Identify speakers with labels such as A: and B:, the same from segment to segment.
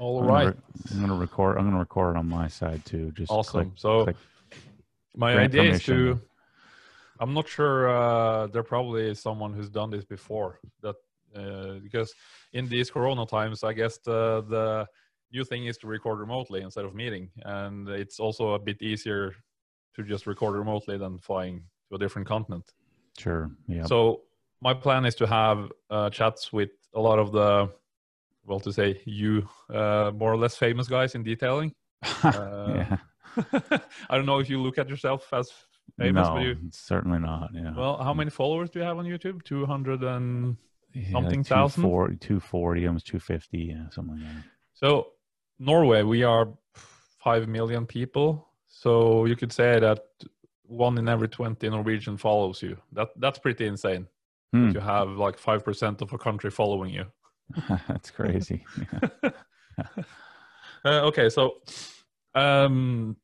A: All
B: I'm
A: right.
B: Gonna re- I'm gonna record. I'm gonna record it on my side too. Just
A: Awesome.
B: click-
A: so
B: click.
A: my idea is to. I'm not sure. Uh, there probably is someone who's done this before. That uh, because in these Corona times, I guess the the new thing is to record remotely instead of meeting, and it's also a bit easier to just record remotely than flying to a different continent.
B: Sure. Yeah.
A: So my plan is to have uh, chats with a lot of the, well, to say you, uh, more or less famous guys in detailing. uh. I don't know if you look at yourself as famous,
B: no,
A: but you.
B: certainly not. Yeah.
A: Well, how many followers do you have on YouTube? Two hundred and
B: yeah,
A: something thousand?
B: 240, 240, almost 250. Yeah, something like that.
A: so Norway. We are five million people, so you could say that one in every twenty Norwegian follows you. That that's pretty insane.
B: Hmm.
A: To have like five percent of a country following you.
B: That's crazy.
A: Uh, okay, so um,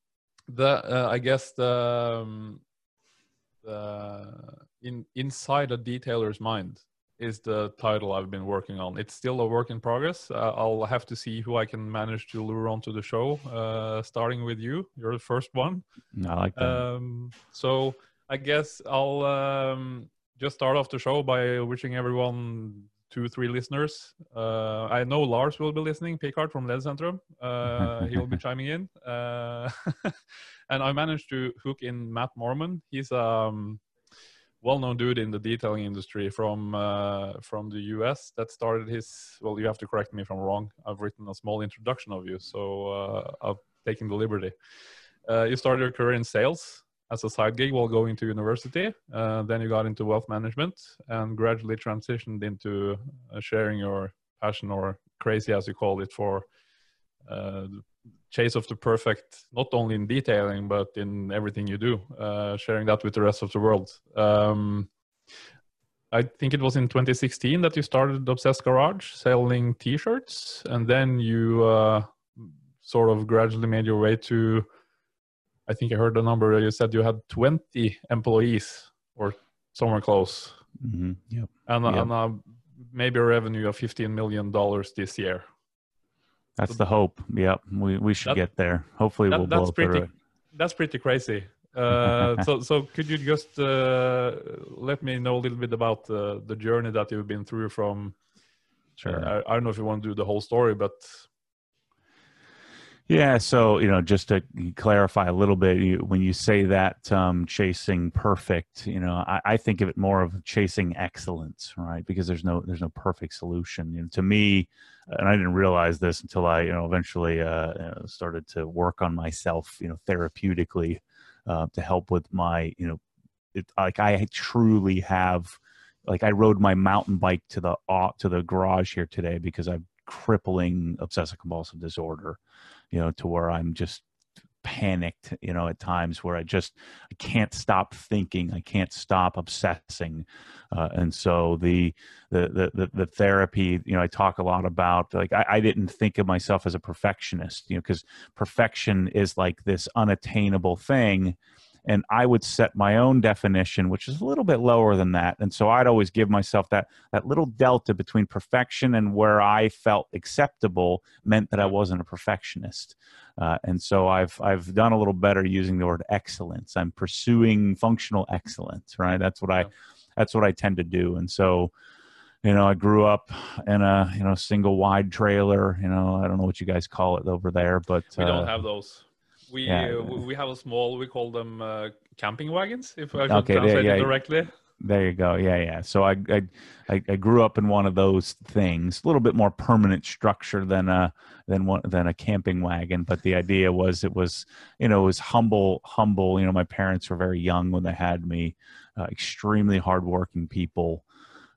A: the uh, I guess the, um, the in inside a detailer's mind is the title I've been working on. It's still a work in progress. Uh, I'll have to see who I can manage to lure onto the show. Uh, starting with you, you're the first one.
B: I like that.
A: Um, so I guess I'll um, just start off the show by wishing everyone two, three listeners. Uh, I know Lars will be listening, Picard from Led Centrum. Uh, he'll be chiming in. Uh, and I managed to hook in Matt Moman. He's um well-known dude in the detailing industry from uh, from the US that started his. Well, you have to correct me if I'm wrong. I've written a small introduction of you, so uh, I've taken the liberty. Uh, you started your career in sales as a side gig while going to university. Uh, then you got into wealth management and gradually transitioned into uh, sharing your passion or crazy, as you call it, for uh, chase of the perfect, not only in detailing, but in everything you do, uh, sharing that with the rest of the world. Um, I think it was in 2016 that you started Obsessed Garage selling t shirts, and then you uh, sort of gradually made your way to I think I heard the number you said you had 20 employees or somewhere close,
B: hmm Yep.
A: and,
B: Yep.
A: and uh, maybe a revenue of 15 million dollars this year.
B: That's the hope. Yep. We we should
A: That-
B: get there. Hopefully,
A: that-
B: we'll
A: that's
B: blow through
A: pretty-
B: it.
A: That's pretty crazy. Uh, so, so could you just uh, let me know a little bit about uh, the journey that you've been through from?
B: Sure.
A: uh, I, I don't know if you want to do the whole story, but
B: Yeah, so you know, just to clarify a little bit, you, when you say that um, chasing perfect, you know, I, I think of it more of chasing excellence, right? Because there's no there's no perfect solution. You know, to me, and I didn't realize this until I, you know, eventually uh, uh, started to work on myself, you know, therapeutically uh, to help with my, you know, it, like I truly have, like I rode my mountain bike to the uh, to the garage here today because I've crippling obsessive compulsive disorder you know, to where I'm just panicked, you know, at times where I just I can't stop thinking, I can't stop obsessing, uh, and so the, the the the the therapy, you know, I talk a lot about like I, I didn't think of myself as a perfectionist, you know, because perfection is like this unattainable thing. And I would set my own definition, which is a little bit lower than that. And so I'd always give myself that that little delta between perfection and where I felt acceptable meant that I wasn't a perfectionist. Uh, and so I've I've done a little better using the word excellence. I'm pursuing functional excellence, right? That's what I that's what I tend to do. And so, you know, I grew up in a you know single wide trailer. You know, I don't know what you guys call it over there, but
A: we
B: uh,
A: don't have those. We
B: yeah.
A: uh, we have a small. We call them uh, camping wagons. If I should
B: Okay,
A: translate
B: yeah.
A: it directly.
B: There you go. Yeah, yeah. So I, I, I, I grew up in one of those things, a little bit more permanent structure than a than one than a camping wagon. But the idea was it was, you know, it was humble, humble. You know, my parents were very young when they had me, uh, extremely hardworking people.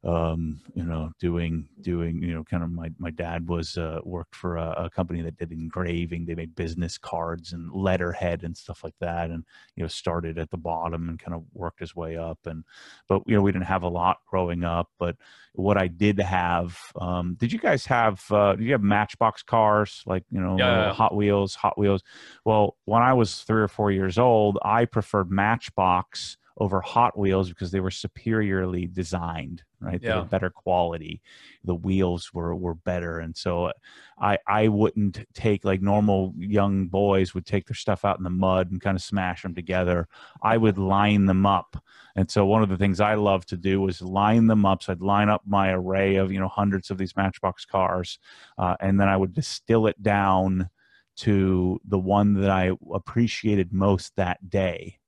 B: Um, you know, doing doing you know, kind of my my dad was uh, worked for a, a company that did engraving. They made business cards and letterhead and stuff like that, and you know, started at the bottom and kind of worked his way up. And but you know we didn't have a lot growing up but what i did have um did you guys have uh did you have matchbox cars like you know
A: Yeah.
B: hot wheels hot wheels well when i was three or four years old i preferred matchbox over hot wheels because they were superiorly designed right? They
A: Yeah.
B: were better quality. The wheels were were better, and so I I wouldn't take like normal young boys would take their stuff out in the mud and kind of smash them together. I would line them up, and so one of the things I love to do was line them up. So I'd line up my array of you know hundreds of these Matchbox cars, uh, and then I would distill it down to the one that I appreciated most that day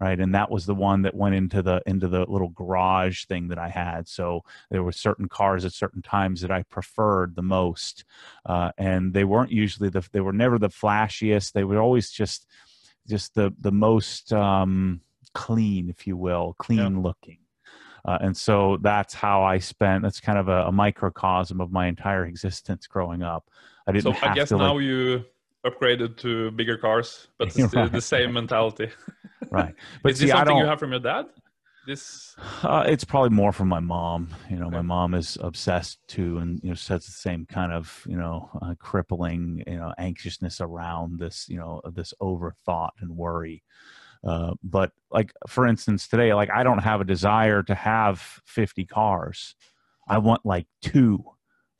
B: right? And that was the one that went into the into the little garage thing that i had. So there were certain cars at certain times that i preferred the most uh, and they weren't usually the they were never the flashiest. They were always just just the the most um clean if you will clean looking. Uh, and so that's how i spent that's kind of a, a microcosm of my entire existence growing up. I didn't
A: So I guess
B: to
A: now
B: like,
A: you upgraded to bigger cars, but it's
B: Right.
A: the same mentality.
B: right but
A: Is this
B: see i
A: something you have from your dad? This
B: Uh, it's probably more from my mom. You know, my mom is obsessed too, and you know, says the same kind of you know uh, crippling you know anxiousness around this you know this overthought and worry. Uh, but like for instance, today, like I don't have a desire to have fifty cars. I want like two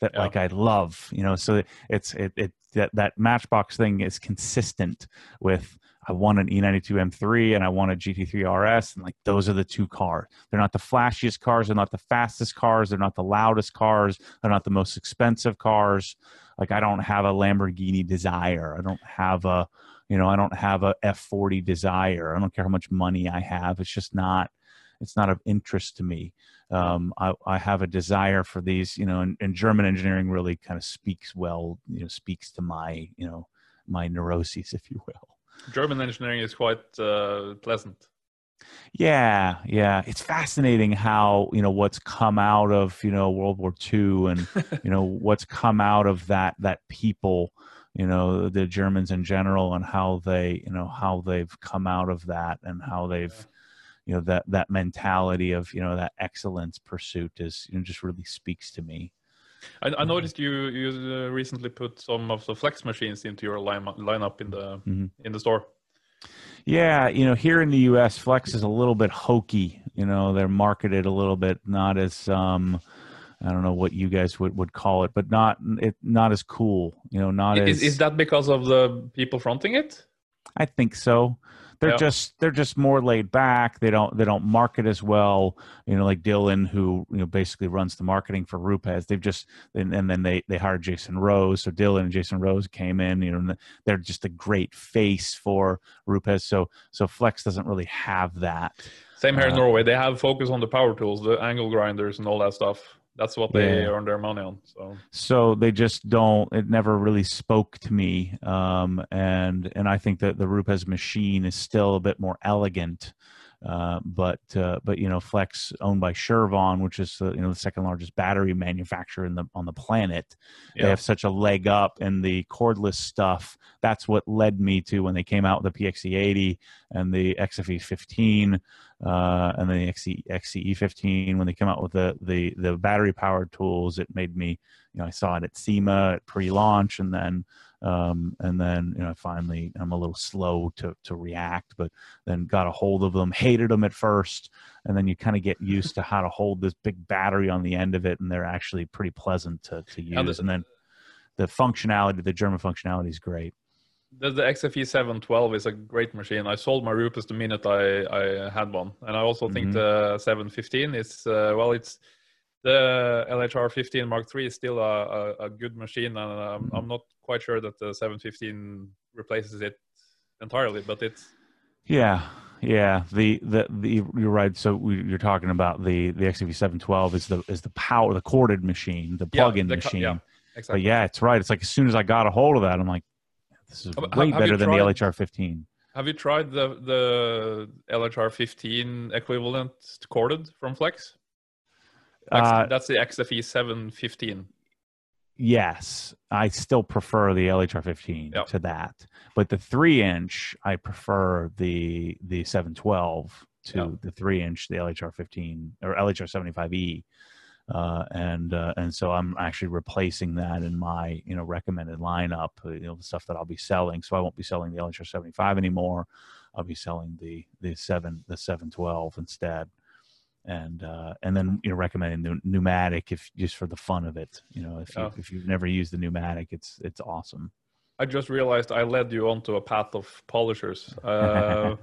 B: that
A: Yeah.
B: like I love. You know, so it's it it that that Matchbox thing is consistent with I want an E E92 M3 and I want a GT3 RS, and like those are the two cars. They're not the flashiest cars, they're not the fastest cars, they're not the loudest cars, they're not the most expensive cars. Like I don't have a Lamborghini desire. I don't have a, you know, I don't have a F40 desire. I don't care how much money I have. It's just not, it's not of interest to me. Um, I, I have a desire for these, you know, and, and German engineering really kind of speaks well, you know, speaks to my, you know, my neuroses, if you will.
A: German engineering is quite uh, pleasant.
B: Yeah, yeah. It's fascinating how, you know, what's come out of, you know, World War II and, you know, what's come out of that that people, you know, the Germans in general and how they, you know, how they've come out of that and how they've you know that that mentality of you know that excellence pursuit is you know just really speaks to me
A: I, I noticed you you uh, recently put some of the flex machines into your line lineup in the
B: Mhm.
A: in the store.
B: Yeah, you know, here in the U.S., Flex is a little bit hokey. You know, they're marketed a little bit not as um, I don't know what you guys would, would call it, but not it not as cool. You know, not
A: Is,
B: as
A: is that because of the people fronting it?
B: I think so. They're
A: Yeah.
B: just they're just more laid back. They don't they don't market as well. You know, like Dylan, who you know basically runs the marketing for Rupes. They've just and, and then they they hired Jason Rose. So Dylan and Jason Rose came in. You know, and they're just a great face for Rupes. So so Flex doesn't really have that.
A: Same here in
B: Uh,
A: Norway. They have focus on the power tools, the angle grinders, and all that stuff. That's what they
B: Yeah.
A: earn their money on. So
B: so they just don't it never really spoke to me um, and and i think that the rupes machine is still a bit more elegant uh, but uh, but you know flex owned by Chervon, which is the, you know the second largest battery manufacturer in the on the planet they have such a leg up in the cordless stuff. That's what led me to when they came out with the pxe80 and the xfe 15 uh, and then the XC, XCE 15 when they came out with the the the battery powered tools it made me you know I saw it at SEMA at pre-launch and then um, and then you know finally I'm a little slow to to react but then got a hold of them hated them at first and then you kind of get used to how to hold this big battery on the end of it and they're actually pretty pleasant to to use
A: And
B: and then the functionality the German functionality is great
A: the, the XFE 712 is a great machine. I sold my Rupes the minute I, I had one, and I also think
B: Mhm.
A: the 715 is uh, well, it's the LHR 15 Mark III is still a, a, a good machine, and I'm. I'm mm-hmm. not quite sure that the 715 replaces it entirely, but it's
B: Yeah, yeah. The the the you're right. So we, you're talking about the the XFE 712 is the is the power the corded machine, the plug-in
A: the
B: machine.
A: yeah,
B: But yeah, it's right. It's like as soon as I got a hold of that, I'm like, this is way
A: have
B: better than the LHR 15.
A: Have you tried the the LHR 15 equivalent corded from Flex? That's,
B: Uh,
A: that's the XFE 715.
B: Yes, I still prefer the LHR 15
A: Yep.
B: to that, but the three inch I prefer the the 712 to
A: Yeah.
B: the three inch the LHR 15 or LHR 75e, uh, and uh, and so I'm actually replacing that in my you know recommended lineup, uh, you know the stuff that I'll be selling. So I won't be selling the LHR 75 anymore. I'll be selling the the seven the 712 instead. And uh, and then you know recommending the pneumatic if just for the fun of it. You know, if you
A: Yeah.
B: if you've never used the pneumatic, it's it's awesome.
A: I just realized I led you onto a path of polishers. Uh,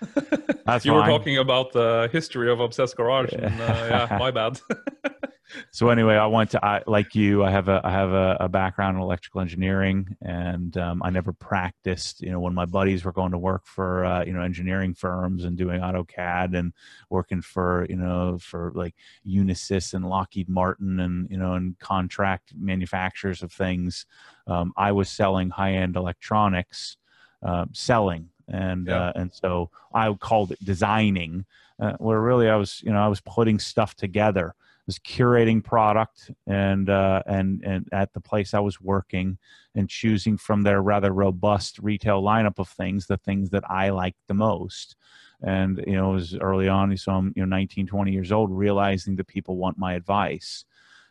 A: you were talking about the history of Obsessed Garage, and uh, yeah, my bad.
B: So anyway, I went to I, like you. I have a I have a, a background in electrical engineering, and um, I never practiced. You know, when my buddies were going to work for uh, you know engineering firms and doing AutoCAD and working for you know for like Unisys and Lockheed Martin and you know and contract manufacturers of things, um, I was selling high end electronics, uh, selling, and
A: Yeah.
B: uh, and so I called it designing, uh, where really I was you know I was putting stuff together was curating product and uh, and and at the place I was working and choosing from their rather robust retail lineup of things the things that I liked the most. And you know, it was early on, so I'm you know 19, 20 years old, realizing that people want my advice.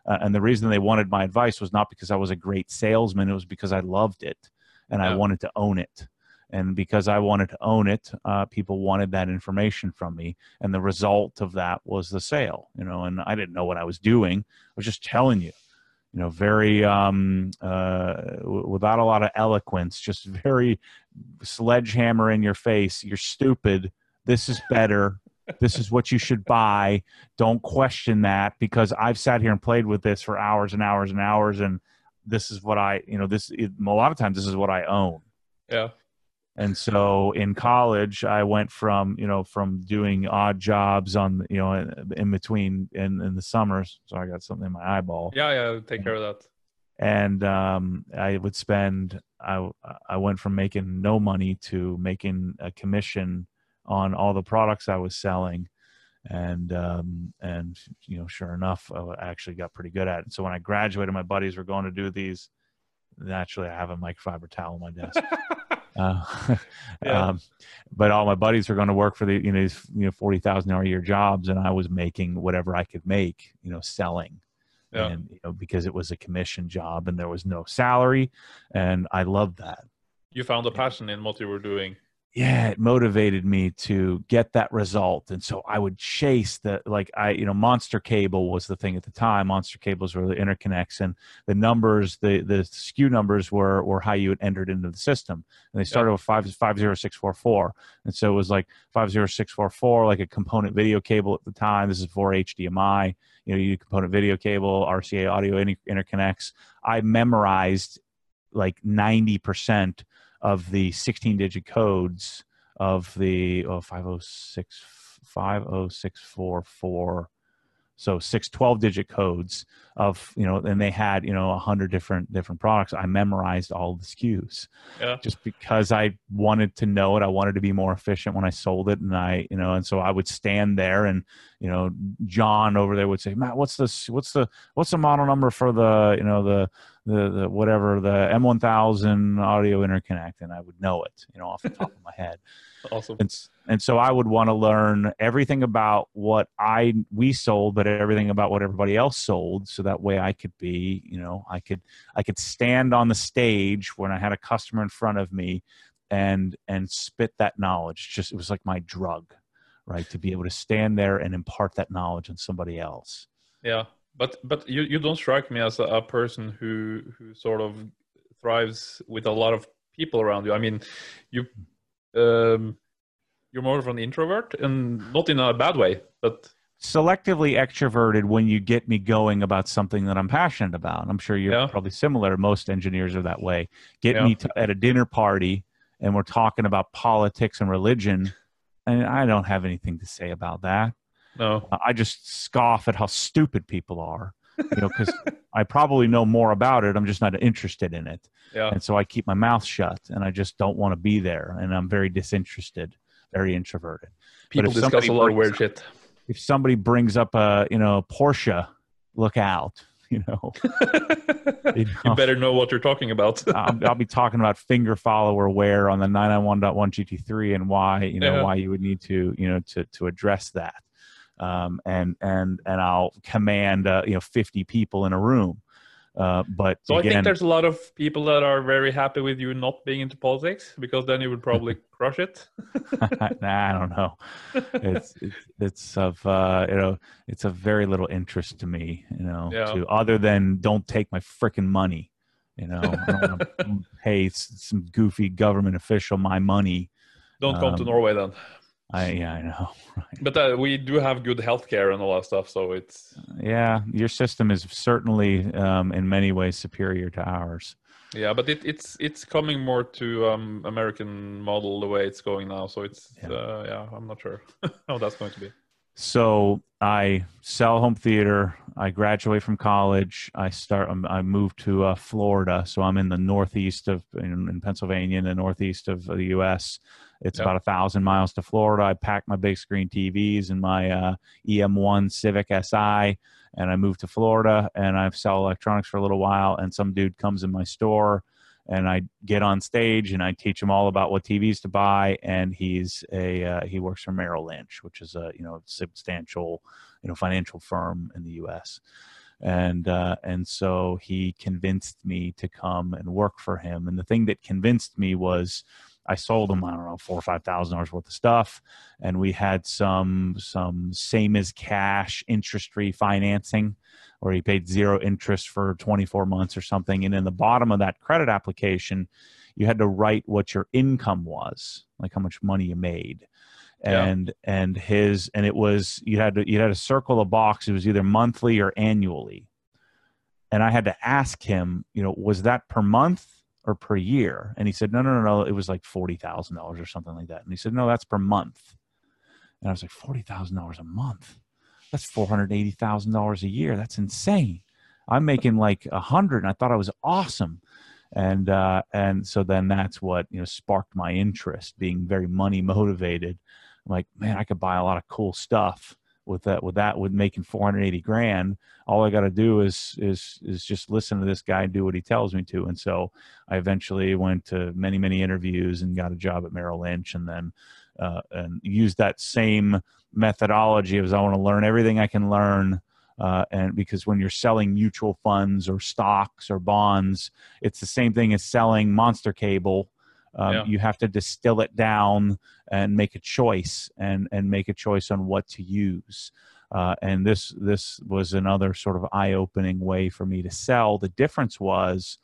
B: Uh, and the reason they wanted my advice was not because I was a great salesman; it was because I loved it and I wanted to own it. And because I wanted to own it, uh, people wanted that information from me and the result of that was the sale you know and i didn't know what i was doing. I was just telling you you know very um uh w- without a lot of eloquence just very sledgehammer in your face you're stupid. This is better. This is what you should buy. Don't question that because i've sat here and played with this for hours and hours and hours and this is what i you know this it, a lot of times this is what i own.
A: Yeah,
B: and so in college i went from you know from doing odd jobs on you know in, in between in, in the summers so i got something in my eyeball
A: yeah, yeah. Take care of that.
B: and um, i would spend I, I went from making no money to making a commission on all the products i was selling and um, and you know sure enough i actually got pretty good at it so when i graduated my buddies were going to do these naturally i have a microfiber towel on my desk uh,
A: Yeah.
B: um, but all my buddies were going to work for the you know these you know forty thousand hour a year jobs, and I was making whatever I could make, you know, selling,
A: Yeah.
B: and you know because it was a commission job and there was no salary, and I loved that.
A: You found a passion in what you were doing.
B: Yeah, it motivated me to get that result, and so I would chase the like I you know Monster Cable was the thing at the time. Monster cables were the interconnects, and the numbers, the the SKU numbers were were how you had entered into the system, and they started with five five zero six four four, and so it was like five zero six four four, like a component video cable at the time. This is for HDMI. You know, you component video cable, RCA audio inter- interconnects. I memorized like ninety percent of the 16 digit codes of the oh, 506 50644 so six 12 digit codes of you know and they had you know 100 different different products. I memorized all the skus
A: Yeah.
B: just because i wanted to know it. I wanted to be more efficient when i sold it. And i you know and so i would stand there and you know john over there would say matt what's this what's the what's the model number for the you know the the, the whatever the m1000 audio interconnect? And i would know it you know off the top of my head.
A: Awesome.
B: and, and so I would want to learn everything about what I we sold, but everything about what everybody else sold, so that way I could be, you know, I could I could stand on the stage when I had a customer in front of me, and and spit that knowledge. Just it was like my drug, right? To be able to stand there and impart that knowledge on somebody else.
A: Yeah, but but you you don't strike me as a, a person who who sort of thrives with a lot of people around you. I mean, you um you're more of an introvert and not in a bad way, but
B: selectively extroverted when you get me going about something that I'm passionate about. I'm sure you're
A: Yeah.
B: probably similar. Most engineers are that way. Get
A: Yeah.
B: me to, at a dinner party and we're talking about politics and religion, and I don't have anything to say about that.
A: no.
B: I just scoff at how stupid people are, you know, because I probably know more about it. I'm just not interested in it.
A: Yeah.
B: And so I keep my mouth shut and I just don't want to be there. And I'm very disinterested, very introverted.
A: People discuss a lot of weird shit.
B: if somebody brings up a you know Porsche, look out. You know, you
A: you better know what you're talking about.
B: I'll, I'll be talking about finger follower wear on the 991.1 GT3 and why you know
A: Yeah.
B: why you would need to you know to to address that. Um, and and and I'll command uh, you know 50 people in a room. Uh, but
A: So I think there's a lot of people that are very happy with you not being into politics because then you would probably crush it.
B: nah, I don't know. It's it's, it's of uh, you know it's of very little interest to me. You know,
A: Yeah.
B: to other than don't take my freaking money. You know, I don't want to pay some goofy government official my money.
A: Don't come to
B: Um,
A: Norway then.
B: I yeah, I know.
A: But uh, we do have good healthcare and all that stuff, so it's
B: Yeah, your system is certainly um, in many ways superior to ours.
A: yeah. But it, it's it's coming more to um, American model the way it's going now. So it's
B: Yeah.
A: yeah, uh, yeah I'm not sure how that's going to be.
B: So I sell home theater. I graduate from college. I start. um, I move to uh, Florida. So I'm in the northeast of in, in Pennsylvania, in the northeast of the U.S. It's
A: Yeah.
B: about a thousand miles to Florida. I pack my big screen TVs and my uh, EM1 Civic Si, and I move to Florida. And I sell electronics for a little while. And some dude comes in my store, and I get on stage and I teach him all about what TVs to buy. And he's a uh, he works for Merrill Lynch, which is a you know substantial you know financial firm in the U.S. And uh, and so he convinced me to come and work for him. And the thing that convinced me was I sold them, I don't know four or five thousand dollars worth of stuff, and we had some some same as cash interest free financing or he paid zero interest for 24 months or something. And in the bottom of that credit application, you had to write what your income was, like how much money you made.
A: Yeah.
B: And and his and it was you had to you had to circle a box. It was either monthly or annually. And I had to ask him, you know, was that per month or per year? And he said, no, no, no, no. It was like forty thousand dollars or something like that. And he said, no, that's per month. And I was like, forty thousand dollars a month that's four hundred eighty thousand dollars a year. That's insane. I'm making like a hundred, and I thought I was awesome. And uh, and so then that's what you know sparked my interest, being very money motivated. I'm like, man, I could buy a lot of cool stuff with that. With that, with making 480 grand, all I got to do is is is just listen to this guy and do what he tells me to. And so I eventually went to many many interviews and got a job at Merrill Lynch, and then uh, and used that same methodology as I want to learn everything I can learn. Uh, and because when you're selling mutual funds or stocks or bonds, it's the same thing as selling monster cable. Um,
A: Yeah.
B: You have to distill it down and make a choice and, and make a choice on what to use. Uh, and this this was another sort of eye-opening way for me to sell. The difference was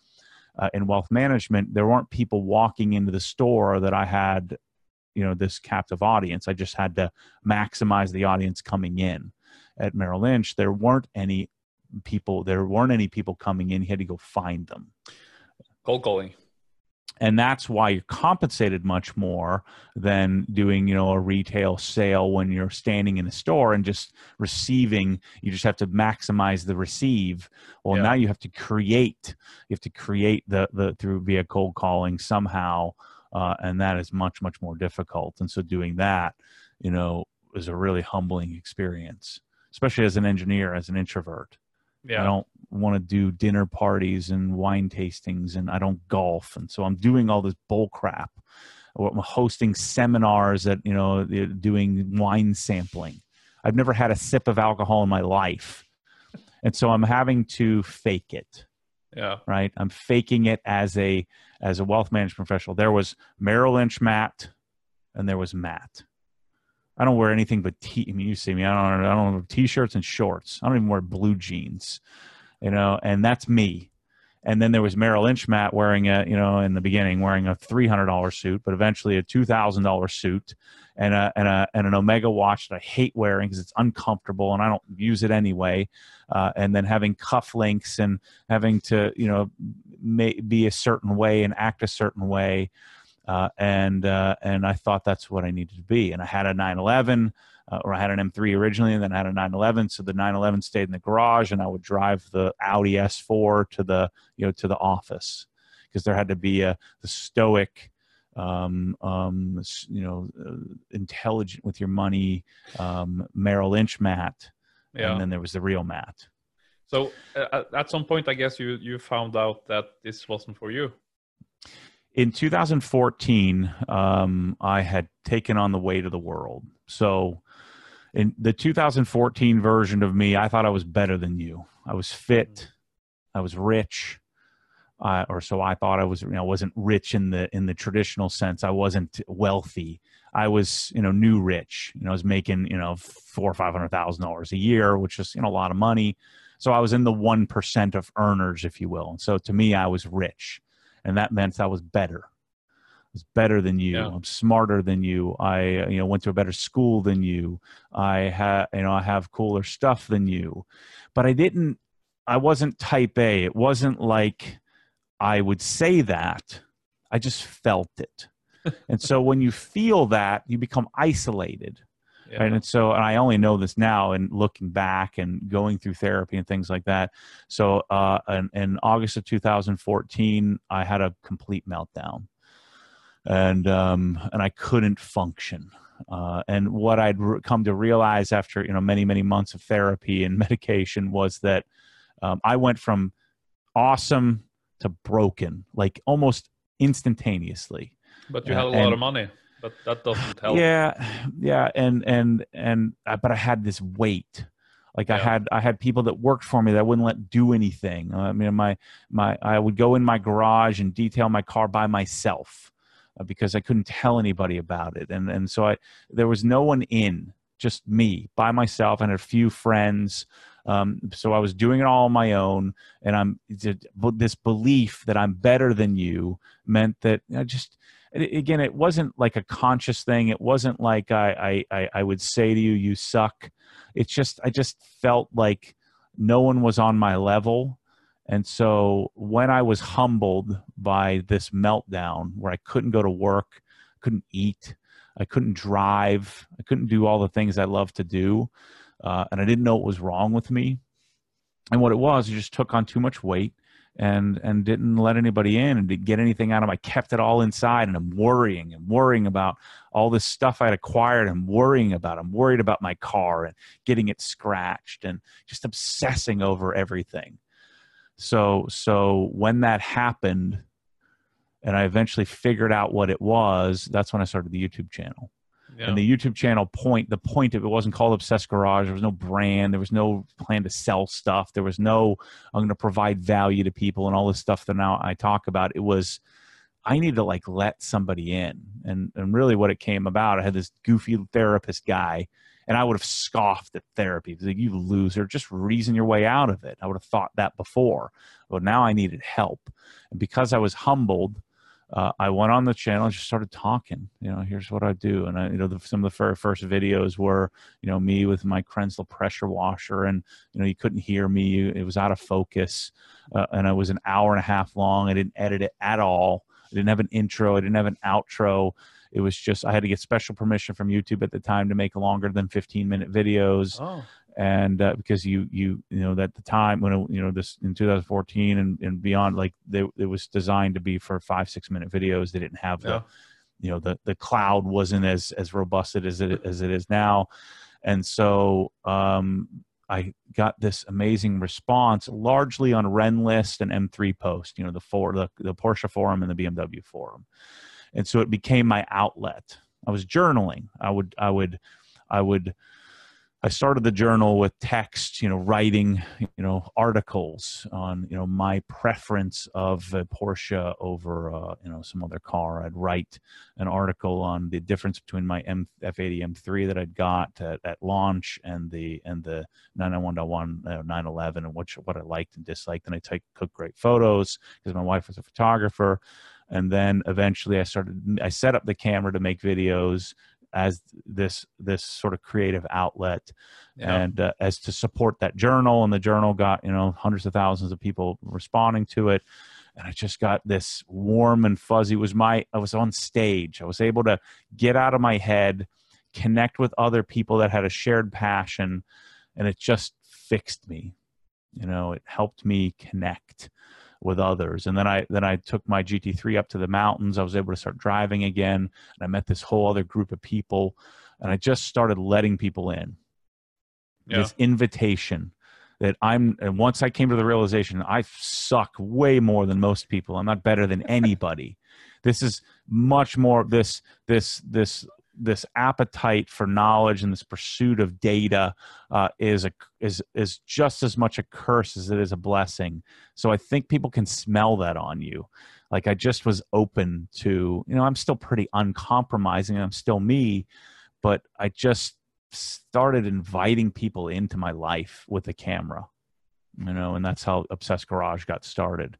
B: uh, in wealth management, there weren't people walking into the store that I had you know this captive audience i just had to maximize the audience coming in at merrill lynch there weren't any people there weren't any people coming in you had to go find them
A: Cold calling.
B: And that's why you're compensated much more than doing you know a retail sale when you're standing in a store and just receiving you just have to maximize the receive well
A: Yeah.
B: now you have to create you have to create the the through via cold calling somehow uh, and that is much much more difficult and so doing that you know is a really humbling experience especially as an engineer as an introvert
A: Yeah.
B: I don't want to do dinner parties and wine tastings, and I don't golf, and so I'm doing all this bull crap. Or I'm hosting seminars that you know doing wine sampling. I've never had a sip of alcohol in my life, and so I'm having to fake it.
A: yeah.
B: Right, I'm faking it as a as a wealth management professional. There was Merrill Lynch Matt, and there was Matt. I don't wear anything but t. I mean, you see me. I don't. I don't wear t-shirts and shorts. I don't even wear blue jeans, you know. And that's me. And then there was Merrill Lynch Matt wearing a, you know, in the beginning wearing a three hundred dollar suit, but eventually a two thousand dollar suit, and a and a and an Omega watch that I hate wearing because it's uncomfortable and I don't use it anyway. Uh, and then having cufflinks and having to, you know, may, be a certain way and act a certain way uh, and uh, and I thought that's what I needed to be. And I had a 911, uh, or I had an M3 originally, and then I had a 911. So the 911 stayed in the garage, and I would drive the Audi S4 to the you know to the office because there had to be a the stoic. Um, um, you know, uh, intelligent with your money, um, Merrill Lynch Matt,
A: Yeah.
B: and then there was the real Matt.
A: So uh, at- at some point, I guess you you found out that this wasn't for you.
B: in 2014 um, i had taken on the weight of the world so in the 2014 version of me i thought i was better than you i was fit I was rich. Uh, or so I thought I was, you know, wasn't rich in the in the traditional sense. I wasn't wealthy. I was, you know, new rich. You know, I was making, you know, four or five hundred thousand dollars a year, which is, you know, a lot of money. So I was in the one percent of earners, if you will. And so to me, I was rich, and that meant I was better. Was better than you. Yeah. I'm smarter than you. I, you know, went to a better school than you. I had, you know, I have cooler stuff than you. But I didn't. I wasn't type A. It wasn't like I would say that. I just felt it. and so when you feel that, you become isolated. Yeah. Right? And so, and I only know this now and looking back and going through therapy and things like that. So, uh, in, in August of 2014, I had a complete meltdown, and um, and I couldn't function. Uh, and what I'd re- come to realize after you know many many months of therapy and medication was that um, I went from awesome to broken, like almost instantaneously.
A: But you had a lot and, of money, but that doesn't help.
B: Yeah, yeah, and and and uh, but I had this weight. Like yeah. I had I had people that worked for me that wouldn't let do anything. I mean, my my I would go in my garage and detail my car by myself uh, because I couldn't tell anybody about it, and and so I there was no one in, just me by myself and a few friends um, so I was doing it all on my own, and I'm this belief that I'm better than you meant that I just again it wasn't like a conscious thing. It wasn't like I I I would say to you you suck. It's just I just felt like no one was on my level. And so when I was humbled by this meltdown where I couldn't go to work, couldn't eat, I couldn't drive, I couldn't do all the things I love to do, uh, and I didn't know what was wrong with me. And what it was, I just took on too much weight and and didn't let anybody in and didn't get anything out of them. I kept it all inside, and I'm worrying and worrying about all this stuff I'd acquired. I'm worrying about. I'm worried about my car and getting it scratched, and just obsessing over everything. So so when that happened, and I eventually figured out what it was, that's when I started the YouTube channel. Yeah. And the YouTube channel point, the point of it wasn't called Obsessed Garage. There was no brand. There was no plan to sell stuff. There was no, I'm going to provide value to people and all this stuff that now I talk about. It was, I need to like let somebody in. And, and really what it came about, I had this goofy therapist guy and I would have scoffed at therapy. Like, you loser, just reason your way out of it. I would have thought that before. But now I needed help. And because I was humbled, uh, I went on the channel and just started talking. You know, here's what I do, and I, you know, the, some of the first, first videos were, you know, me with my Kranzle pressure washer, and you know, you couldn't hear me; it was out of focus, uh, and it was an hour and a half long. I didn't edit it at all. I didn't have an intro. I didn't have an outro. It was just I had to get special permission from YouTube at the time to make longer than 15 minute videos. Oh. And uh, because you you you know at the time when it, you know this in 2014 and, and beyond like they, it was designed to be for five six minute videos. They didn't have the you know the the cloud wasn't as as robust as it as it is now. And so um I got this amazing response, largely on Rennlist and M3 Post, you know, the for the, the Porsche forum and the BMW forum, and so it became my outlet. I was journaling. I would I would I would I started the journal with text, you know, writing, you know, articles on, you know, my preference of a Porsche over, uh, you know, some other car. I'd write an article on the difference between my M F80 M3 that I'd got at, at launch and the and the 991.1 uh, 911 and what what I liked and disliked. And I take took great photos because my wife was a photographer. And then eventually I started. I set up the camera to make videos as this this sort of creative outlet yeah. and uh, as to support that journal and the journal got you know hundreds of thousands of people responding to it and i just got this warm and fuzzy it was my i was on stage i was able to get out of my head connect with other people that had a shared passion and it just fixed me you know it helped me connect with others. And then I then I took my GT3 up to the mountains. I was able to start driving again, and I met this whole other group of people, and I just started letting people in. Yeah. This invitation that I'm and once I came to the realization I suck way more than most people. I'm not better than anybody. this is much more this this this this appetite for knowledge and this pursuit of data uh, is a is is just as much a curse as it is a blessing. So I think people can smell that on you. Like I just was open to, you know, I'm still pretty uncompromising. I'm still me, but I just started inviting people into my life with a camera, you know, and that's how Obsessed Garage got started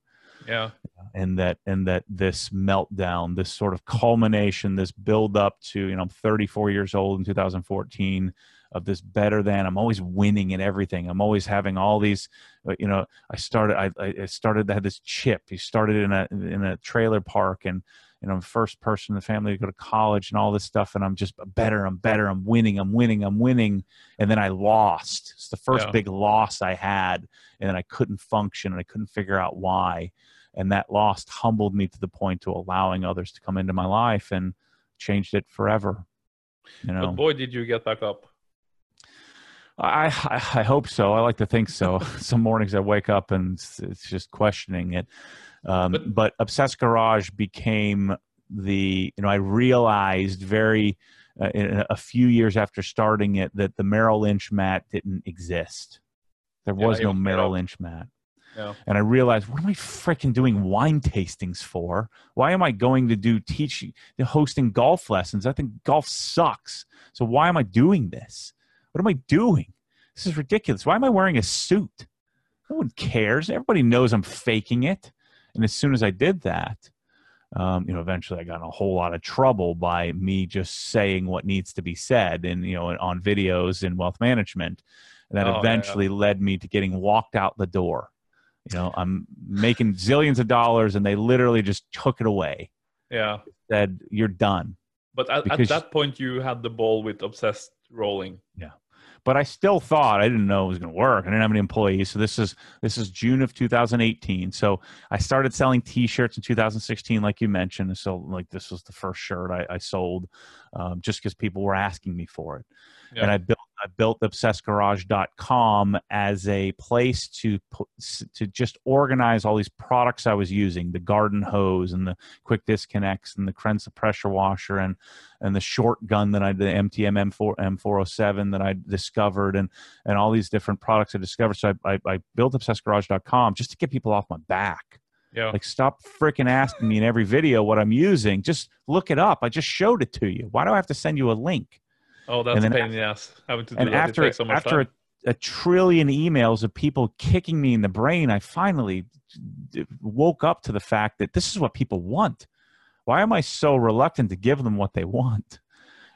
A: yeah
B: and that and that this meltdown this sort of culmination this build up to you know i'm 34 years old in 2014 of this better than i'm always winning in everything i'm always having all these uh, you know i started i, I started i had this chip he started in a in a trailer park and you know, I'm first person in the family to go to college and all this stuff. And I'm just better. I'm better. I'm winning. I'm winning. I'm winning. And then I lost. It's the first
A: Yeah.
B: big loss I had. And then I couldn't function and I couldn't figure out why. And that loss humbled me to the point to allowing others to come into my life and changed it forever. You know,
A: but boy did you get back up
B: I, I I hope so. I like to think so. Some mornings I wake up and it's, it's just questioning it. Um,
A: But-
B: but, Obsessed Garage became the you know I realized very uh, in a few years after starting it that the Merrill Lynch Matt didn't exist. There was
A: it
B: no Merrill. Lynch Matt.
A: Yeah
B: And I realized, what am I freaking doing wine tastings for? Why am I going to do teaching, hosting golf lessons? I think golf sucks. So why am I doing this? What am I doing? This is ridiculous. Why am I wearing a suit? No one cares. Everybody knows I'm faking it. And as soon as I did that, um, you know, eventually I got in a whole lot of trouble by me just saying what needs to be said, and you know, on videos in wealth management. And that
A: Oh, yeah.
B: eventually led me to getting walked out the door. You know, I'm making zillions of dollars, and they literally just took it away.
A: yeah
B: Said, "You're done."
A: but at, at that point you had the ball with obsessed rolling Yeah,
B: but I still thought I didn't know it was going to work. I didn't have any employees, so this is this is June of 2018. So I started selling T-shirts in 2016, like you mentioned. So like this was the first shirt I, I sold, um, just because people were asking me for it.
A: Yeah.
B: And I built I built obsessedgarage.com as a place to to just organize all these products I was using, the garden hose and the quick disconnects and the Kranzle pressure washer and and the short gun that I the MTM M4 M407 that I discovered and and all these different products I discovered. So I I, I built obsessedgarage.com just to get people off my back.
A: yeah
B: Like stop freaking asking me in every video what I'm using. Just look it up. I just showed it to you. Why do I have to send you a link?
A: Oh that's
B: and
A: a pain in the ass having to do
B: and
A: that
B: after
A: so much
B: after
A: time.
B: a, a trillion emails of people kicking me in the brain, I finally woke up to the fact that this is what people want. Why am I so reluctant to give them what they want?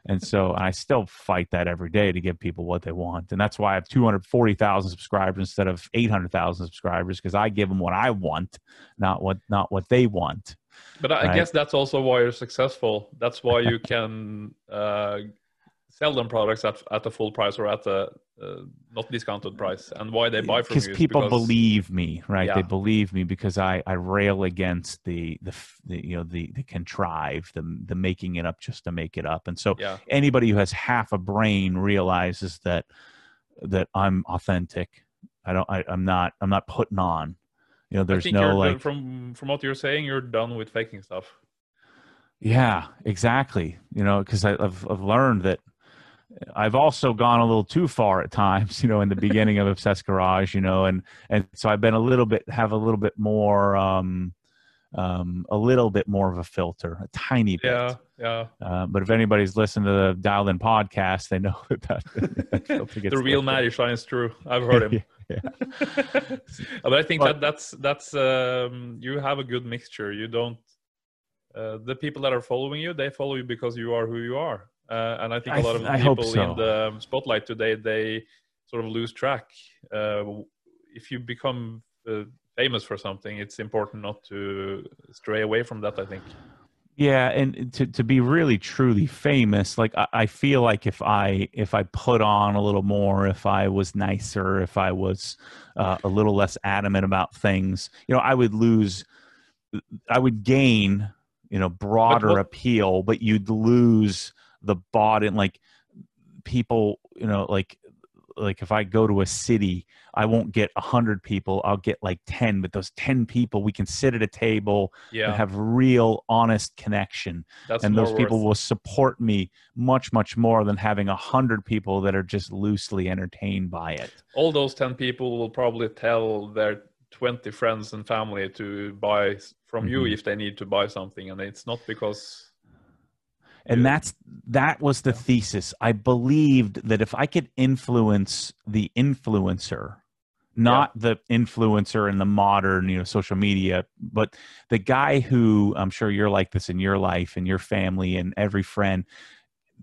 B: And so I still fight that every day to give people what they want. And that's why I have 240,000 subscribers instead of 800,000 subscribers because I give them what I want, not what not what they want.
A: But I I
B: Right.
A: guess that's also why you're successful. That's why you can uh, sell them products at, at a full price or at a uh, not discounted price, and why they buy from you.
B: because people
A: because-
B: believe me right they believe me because i i rail against the the, the you know the the contrived the the making it up just to make it up and so
A: Yeah,
B: anybody who has half a brain realizes that that i'm authentic i don't I, i'm not i'm not putting on you know there's no
A: you're,
B: like
A: from from what you're saying, you're done with faking stuff.
B: Yeah, exactly. You know, because I've I've learned that I've also gone a little too far at times. You know, in the beginning of Obsessed Garage, you know, and and so I've been a little bit have a little bit more um um a little bit more of a filter, a tiny bit.
A: Yeah, yeah.
B: Uh, but if anybody's listened to the Dialed In podcast, they know that that, that filter gets
A: the real. Matty shines through. I've heard him.
B: Yeah.
A: but I think
B: But-
A: that that's that's um, you have a good mixture. You don't. Uh, the people that are following you, they follow you because you are who you are. Uh, and I think a lot of
B: I
A: people
B: so.
A: in the spotlight today, they sort of lose track. Uh, if you become uh, famous for something, it's important not to stray away from that. I think.
B: Yeah, and to to be really truly famous, like I, I feel like if I if I put on a little more, if I was nicer, if I was uh, a little less adamant about things, you know, I would lose, I would gain, you know, broader
A: what-
B: appeal, but you'd lose the bought in like people, you know, like like if I go to a city, I won't get a hundred people. I'll get like ten, but those ten people, we can sit at a table
A: Yeah,
B: and have real, honest connection,
A: that's
B: and those people
A: worth-
B: will support me much, much more than having a hundred people that are just loosely entertained by it.
A: all those 10 people will probably tell their 20 friends and family to buy from you
B: Mhm.
A: if they need to buy something and it's not because
B: and
A: Yeah.
B: that's that was the thesis. I believed that if i could influence the influencer not the influencer in the modern you know social media but the guy who i'm sure you're like this in your life and your family and every friend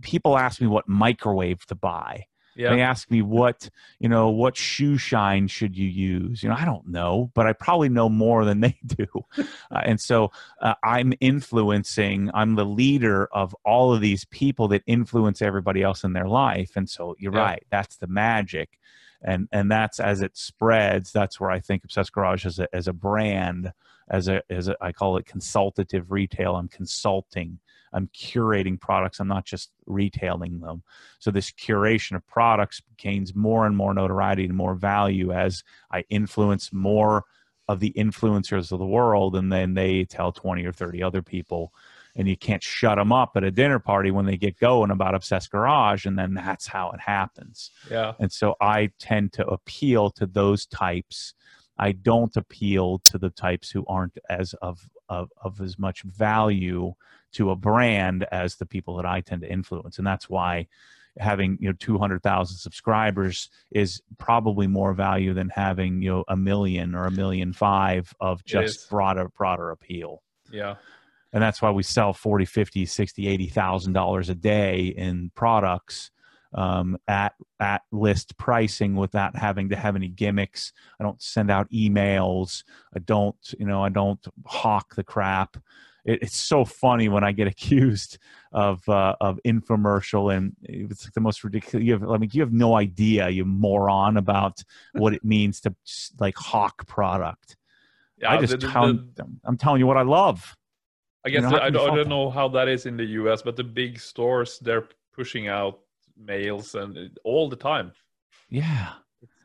B: people ask me what microwave to buy
A: yeah.
B: They ask me what you know what shoe shine should you use? You know i don't know but i probably know more than they do. Uh, and so uh, i'm influencing i'm the leader of all of these people that influence everybody else in their life. And so you're
A: Yeah.
B: right that's the magic. And and that's as it spreads that's where i think obsessed garage as a as a brand as a as a, i call it consultative retail. I'm consulting i'm curating products i'm not just retailing them so this curation of products gains more and more notoriety and more value as I influence more of the influencers of the world, and then they tell twenty or thirty other people, and you can't shut them up at a dinner party when they get going about Obsessed Garage, and then that's how it happens.
A: yeah
B: And so I tend to appeal to those types. I don't appeal to the types who aren't as of, of, of as much value to a brand as the people that I tend to influence. And that's why having you know 200,000 subscribers is probably more value than having you know a million or a million five of just broader broader appeal.
A: Yeah.
B: And that's why we sell 40 50 60 80 thousand dollars a day in products um, at at list pricing without having to have any gimmicks. I don't send out emails. I don't you know i don't hawk the crap it, it's so funny when i get accused of uh, of infomercial and it's like the most ridiculous you have i mean you have no idea you moron about what it means to like hawk product.
A: Yeah
B: i just
A: the- the-
B: tell,
A: the-
B: i'm telling you what i love.
A: I guess
B: know,
A: the-
B: how
A: I, don't, I don't know how that is in the us but the big stores they're pushing out mails and all the time.
B: Yeah.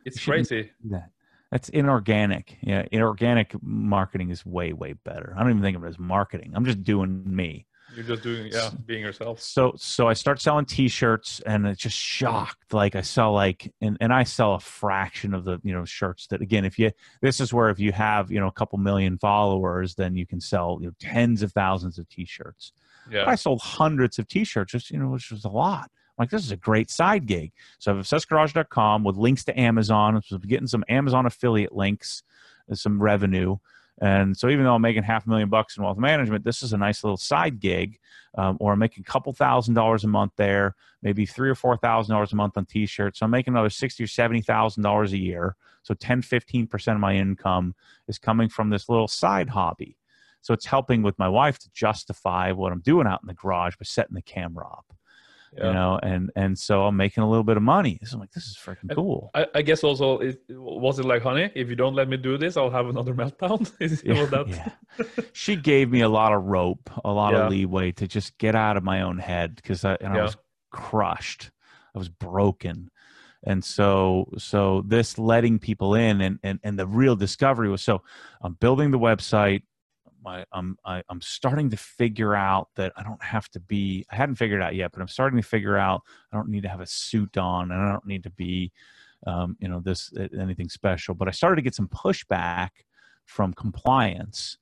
A: It's
B: shouldn't-
A: crazy.
B: that. That's inorganic. Yeah, inorganic marketing is way way better. I don't even think of it as marketing. I'm just doing me.
A: you're just doing yeah being yourself
B: So so I start selling T-shirts, and it's just shocked. Like I sell like, and and I sell a fraction of the you know shirts that again, if you this is where if you have you know a couple million followers, then you can sell you know tens of thousands of T-shirts.
A: yeah
B: I sold hundreds of t-shirts, just you know, which was a lot. Like this is a great side gig. So I have obsessedgarage.com with links to Amazon. So I'm getting some Amazon affiliate links, and some revenue. And so even though I'm making half a million bucks in wealth management, this is a nice little side gig, um, or I'm making a couple thousand dollars a month there, maybe three or four thousand dollars a month on t-shirts. So I'm making another sixty or seventy thousand dollars a year. So 10, 15 percent of my income is coming from this little side hobby. So it's helping with my wife to justify what I'm doing out in the garage by setting the camera up,
A: yeah
B: you know, and and so I'm making a little bit of money. So I'm like, this is freaking cool.
A: I, I guess also it, was it like honey if you don't let me do this i'll have another meltdown was that
B: yeah. she gave me a lot of rope, a lot
A: Yeah.
B: of leeway to just get out of my own head because I, and I was crushed. I was broken. And so, so this letting people in and, and, and the real discovery was, so I'm building the website. My, I'm, I, I'm starting to figure out that I don't have to be, I hadn't figured it out yet, but I'm starting to figure out I don't need to have a suit on and I don't need to be, um, you know, this, anything special, but I started to get some pushback from compliance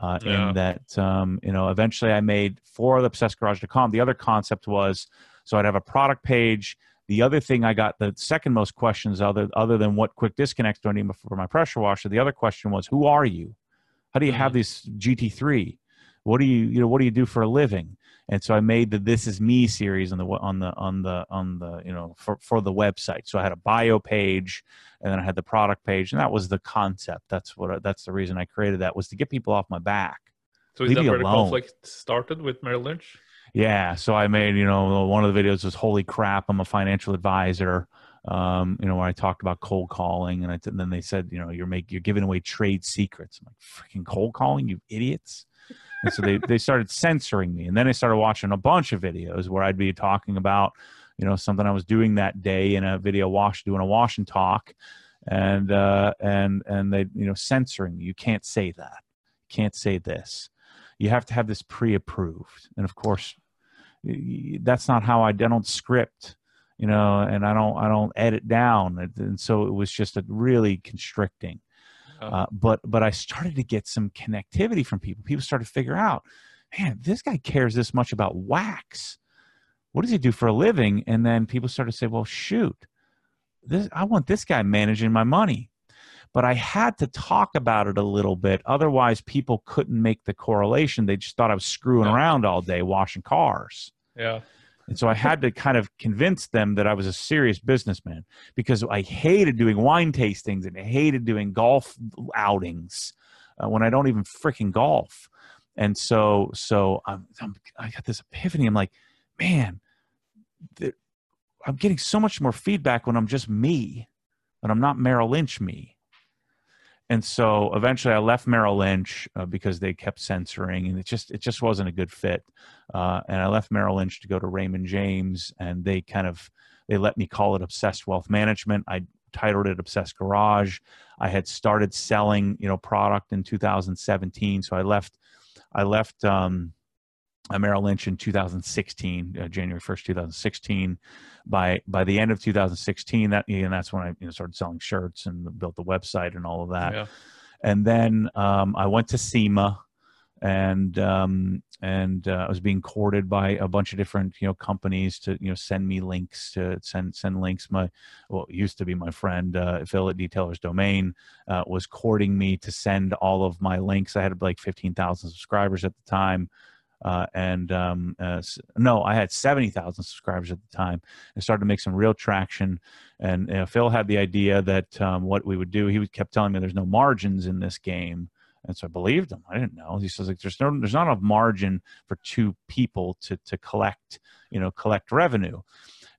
B: uh,
A: Yeah.
B: in that um, you know eventually I made for the obsessedgarage.com. The other concept was so I'd have a product page. The other thing I got the second most questions other other than what quick disconnects do I need for my pressure washer. The other question was who are you? How do you have mm-hmm. this GT3? What do you you know what do you do for a living? And so I made the This Is Me series on the on the on the on the you know for for the website. So I had a bio page, and then I had the product page, and that was the concept. That's what that's the reason I created that was to get people off my back.
A: so is that where the conflict started with merrill lynch
B: Yeah, so I made you know one of the videos was "Holy crap, I'm a financial advisor." Um, you know I talked about cold calling, and, I, and then they said, you know, you're make you're giving away trade secrets. I'm like, freaking cold calling, you idiots! And so they they started censoring me, and then I started watching a bunch of videos where I'd be talking about, you know something I was doing that day in a video wash doing a wash and talk, and uh, and and they you know censoring you can't say that, you can't say this, you have to have this pre-approved, and of course that's not how I, I don't script you know and i don't i don't edit down. And so it was just a really constricting uh, but but i started to get some connectivity from people. People started to figure out man this guy cares this much about wax. What does he do for a living? And then people started to say well shoot this i want this guy managing my money. But i had to talk about it a little bit. Otherwise people couldn't make the correlation. They just thought i was screwing around all day washing cars.
A: Yeah
B: and so I had to kind of convince them that I was a serious businessman because I hated doing wine tastings and I hated doing golf outings uh, when I don't even freaking golf. And so, so I'm, I'm, i got this epiphany. I'm like, man, I'm getting so much more feedback when I'm just me, when I'm not Merrill Lynch me and so eventually I left Merrill Lynch uh, because they kept censoring, and it just it just wasn't a good fit. Uh, and I left Merrill Lynch to go to Raymond James, and they kind of they let me call it Obsessed Wealth Management. I titled it Obsessed Garage. I had started selling you know product in 2017, so I left I left um, Merrill Lynch in 2016, uh, January 1st, 2016. By by the end of 2016, that and that's when I you know, started selling shirts and built the website and all of that.
A: Yeah.
B: And then um, I went to SEMA, and um, and uh, I was being courted by a bunch of different you know companies to you know send me links to send send links. My well, used to be my friend uh, affiliate detailers domain uh, was courting me to send all of my links. I had like 15,000 subscribers at the time. Uh, and um, uh, no, I had 70,000 subscribers at the time and started to make some real traction. And you know, Phil had the idea that um, what we would do, he kept telling me there's no margins in this game. And so I believed him. I didn't know. He says like there's no there's not enough margin for two people to to collect, you know, collect revenue.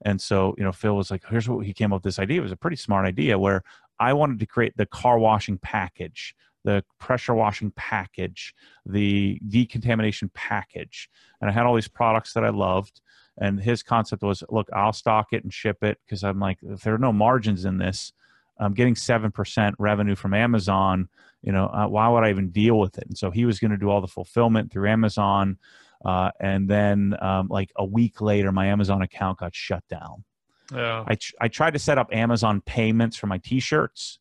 B: And so, you know, Phil was like, here's what he came up with this idea. It was a pretty smart idea where I wanted to create the car washing package the pressure washing package, the decontamination package. And I had all these products that I loved. And his concept was look, I'll stock it and ship it because I'm like, if there are no margins in this, I'm getting 7% revenue from Amazon. You know, uh, why would I even deal with it? And so he was going to do all the fulfillment through Amazon. Uh, and then, um, like a week later, my Amazon account got shut down.
A: Yeah.
B: I, I tried to set up Amazon payments for my t shirts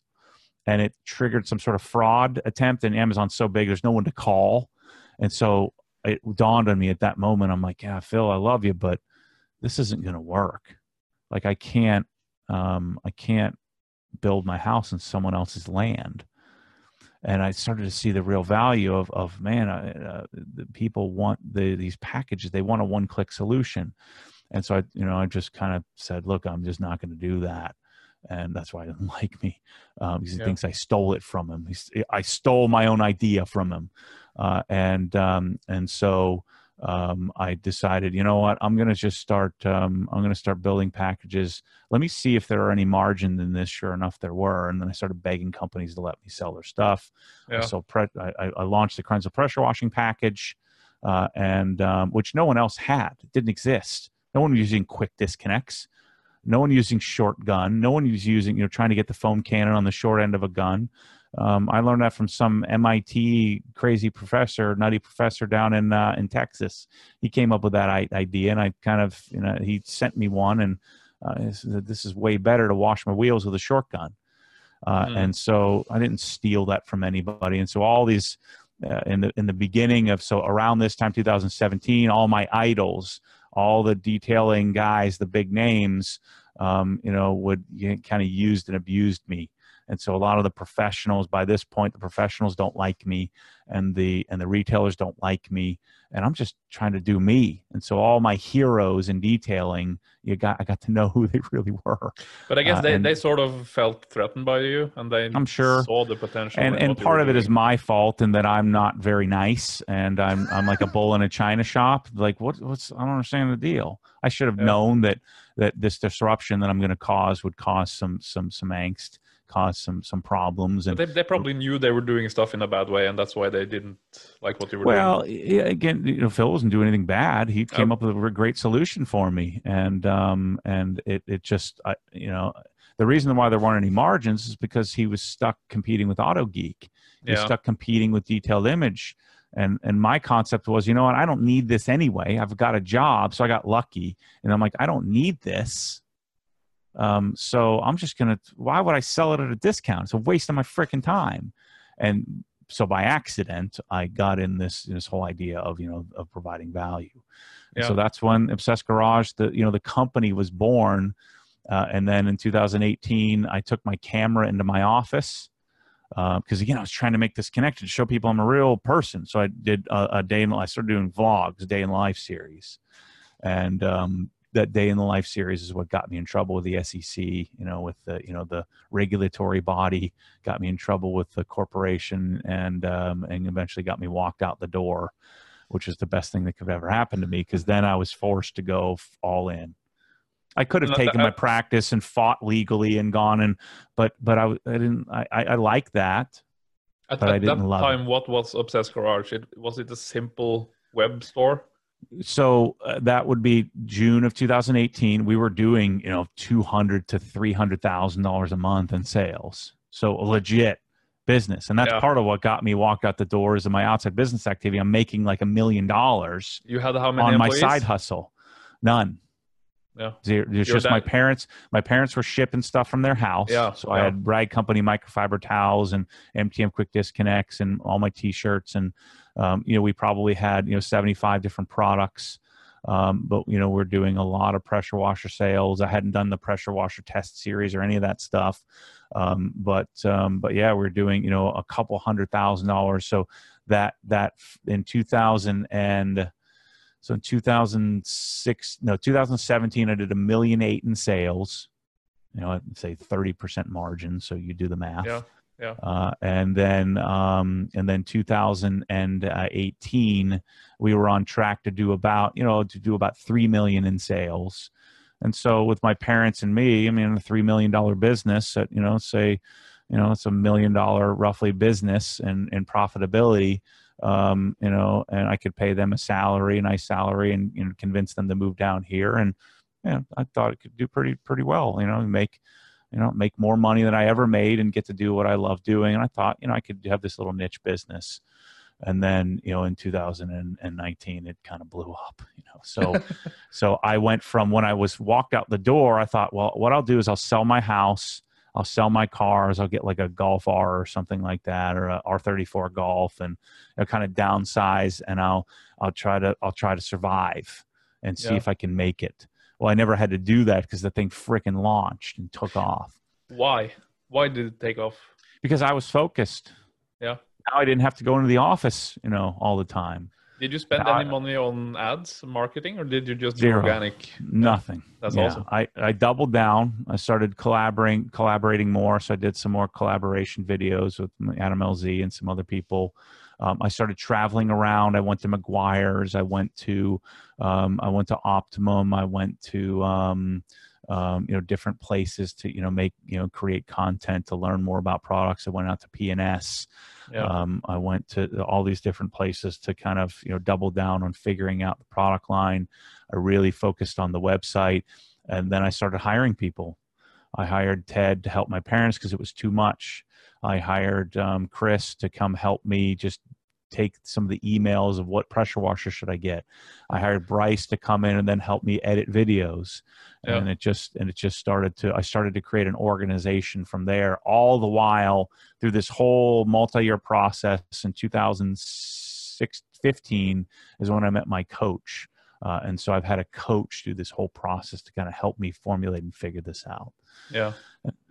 B: and it triggered some sort of fraud attempt and amazon's so big there's no one to call. And so it dawned on me at that moment i'm like yeah phil i love you but this isn't going to work. Like i can't um, i can't build my house in someone else's land. And i started to see the real value of of man uh, the people want the, these packages they want a one click solution. And so i you know i just kind of said look i'm just not going to do that and that's why he doesn't like me um, because he yeah. thinks I stole it from him. He's, I stole my own idea from him, uh, and um, and so um, I decided, you know what, I'm going to just start. Um, I'm going to start building packages. Let me see if there are any margin in this. Sure enough, there were, and then I started begging companies to let me sell their stuff. Yeah. So pre- I, I, launched the Kranzle pressure washing package, uh, and um, which no one else had. It didn't exist. No one was using quick disconnects no one using short gun. No one was using you know trying to get the foam cannon on the short end of a gun. Um, i learned that from some mit crazy professor nutty professor down in uh, in texas. He came up with that idea and i kind of you know he sent me one and uh, this is way better to wash my wheels with a short gun. Uh, mm. and so i didn't steal that from anybody. And so all these uh, in the in the beginning of so around this time 2017 all my idols all the detailing guys, the big names, um, you know, would kind of used and abused me. And so a lot of the professionals, by this point, the professionals don't like me, and the and the retailers don't like me, and I'm just trying to do me. And so all my heroes in detailing, you got I got to know who they really were.
A: But I guess uh, they, and, they sort of felt threatened by you, and they
B: I'm sure
A: saw the potential.
B: And and part of it is my fault in that I'm not very nice, and I'm I'm like a bull in a china shop. Like what what's I don't understand the deal. I should have yeah. known that that this disruption that I'm going to cause would cause some some some angst caused some some problems. And
A: they, they probably knew they were doing stuff in a bad way, and that's why they didn't like what you were
B: well,
A: doing.
B: Well, again, you know, Phil wasn't doing anything bad. He came
A: Oh.
B: up with a great solution for me, and um, and it it just, I, you know, the reason why there weren't any margins is because he was stuck competing with AutoGeek. He was
A: Yeah.
B: stuck competing with Detailed Image, and and my concept was, you know what, I don't need this anyway. I've got a job, so I got lucky, and I'm like, I don't need this. Um, so I'm just gonna. Why would I sell it at a discount? It's a waste of my freaking time. And so by accident, I got in this this whole idea of you know of providing value. And So that's when Obsessed Garage, the you know the company was born. Uh, and then in 2018, I took my camera into my office because again, I was trying to make this connection, show people I'm a real person. So I did a, a day in. I started doing vlogs, day in life series, and um, that day in the life series is what got me in trouble with the SEC. You know, with the you know the regulatory body got me in trouble with the corporation, and um, and eventually got me walked out the door, which is the best thing that could ever happen to me because then I was forced to go all in. I could have taken my practice and fought legally and gone and but but I, I didn't I, I I like that
A: At,
B: but I didn't
A: that
B: love it.
A: time, what was Obsessed Garage? It, was it a simple web store?
B: So uh, that would be June of 2018 we were doing you know 200 to 300 thousand dollars a month in sales. So a legit business. And that's
A: Yeah.
B: part of what got me walked out the doors of my outside business activity. I'm making like a million dollars
A: You had how many
B: on my side hustle. None
A: Yeah.
B: It's just my parents. My parents were shipping stuff from their house.
A: Yeah,
B: So I had Rag Company microfiber towels and MTM quick disconnects and all my T-shirts and um, you know we probably had you know 75 different products. Um, but you know we're doing a lot of pressure washer sales. I hadn't done the pressure washer test series or any of that stuff. Um, but um, but yeah, we're doing you know a couple hundred thousand dollars. So that that in 2000 and so in 2006, no, 2017, I did a million eight in sales. You know, I'd say 30% margin. So you do the math.
A: Yeah, yeah.
B: Uh, and then, um, and then 2018, we were on track to do about, you know, to do about 3 million in sales. And so with my parents and me, I mean, a $3 million business at, you know, say, you know, it's a million dollar roughly business and, and profitability um, you know, and I could pay them a salary, a nice salary, and you know, convince them to move down here. And yeah, I thought it could do pretty pretty well. You know, make you know make more money than I ever made, and get to do what I love doing. And I thought, you know, I could have this little niche business. And then, you know, in 2019, it kind of blew up. You know, so so I went from when I was walked out the door, I thought, well, what I'll do is I'll sell my house. I'll sell my cars. I'll get like a Golf R or something like that, or a R34 Golf, and I'll kind of downsize. And I'll I'll try to I'll try to survive and see
A: Yeah.
B: if I can make it. Well, I never had to do that because the thing freaking launched and took off
A: Why? Why did it take off?
B: because I was focused.
A: Yeah.
B: Now I didn't have to go into the office, you know, all the time.
A: Did you spend
B: Uh,
A: any money on ads, marketing, or did you just
B: Zero.
A: do organic?
B: Nothing.
A: That's
B: Yeah,
A: awesome.
B: I, I doubled down. I started collaborating collaborating more. So I did some more collaboration videos with Adam LZ and some other people. Um, I started traveling around. I went to Meguiar's. I went to um, I went to Optimum. I went to um, um, you know different places to you know make you know create content to learn more about products. I went out to P&S.
A: Yeah.
B: Um, I went to all these different places to kind of you know double down on figuring out the product line. I really focused on the website, and then I started hiring people. I hired Ted to help my parents because it was too much. I hired um, Chris to come help me just take some of the emails of what pressure washer should I get. I hired Bryce to come in and then help me edit videos,
A: Yeah.
B: and it just and it just started to. I started to create an organization from there. All the while through this whole multi-year process in 2015 is when I met my coach. Uh, and so I've had a coach do this whole process to kind of help me formulate and figure this out.
A: Yeah.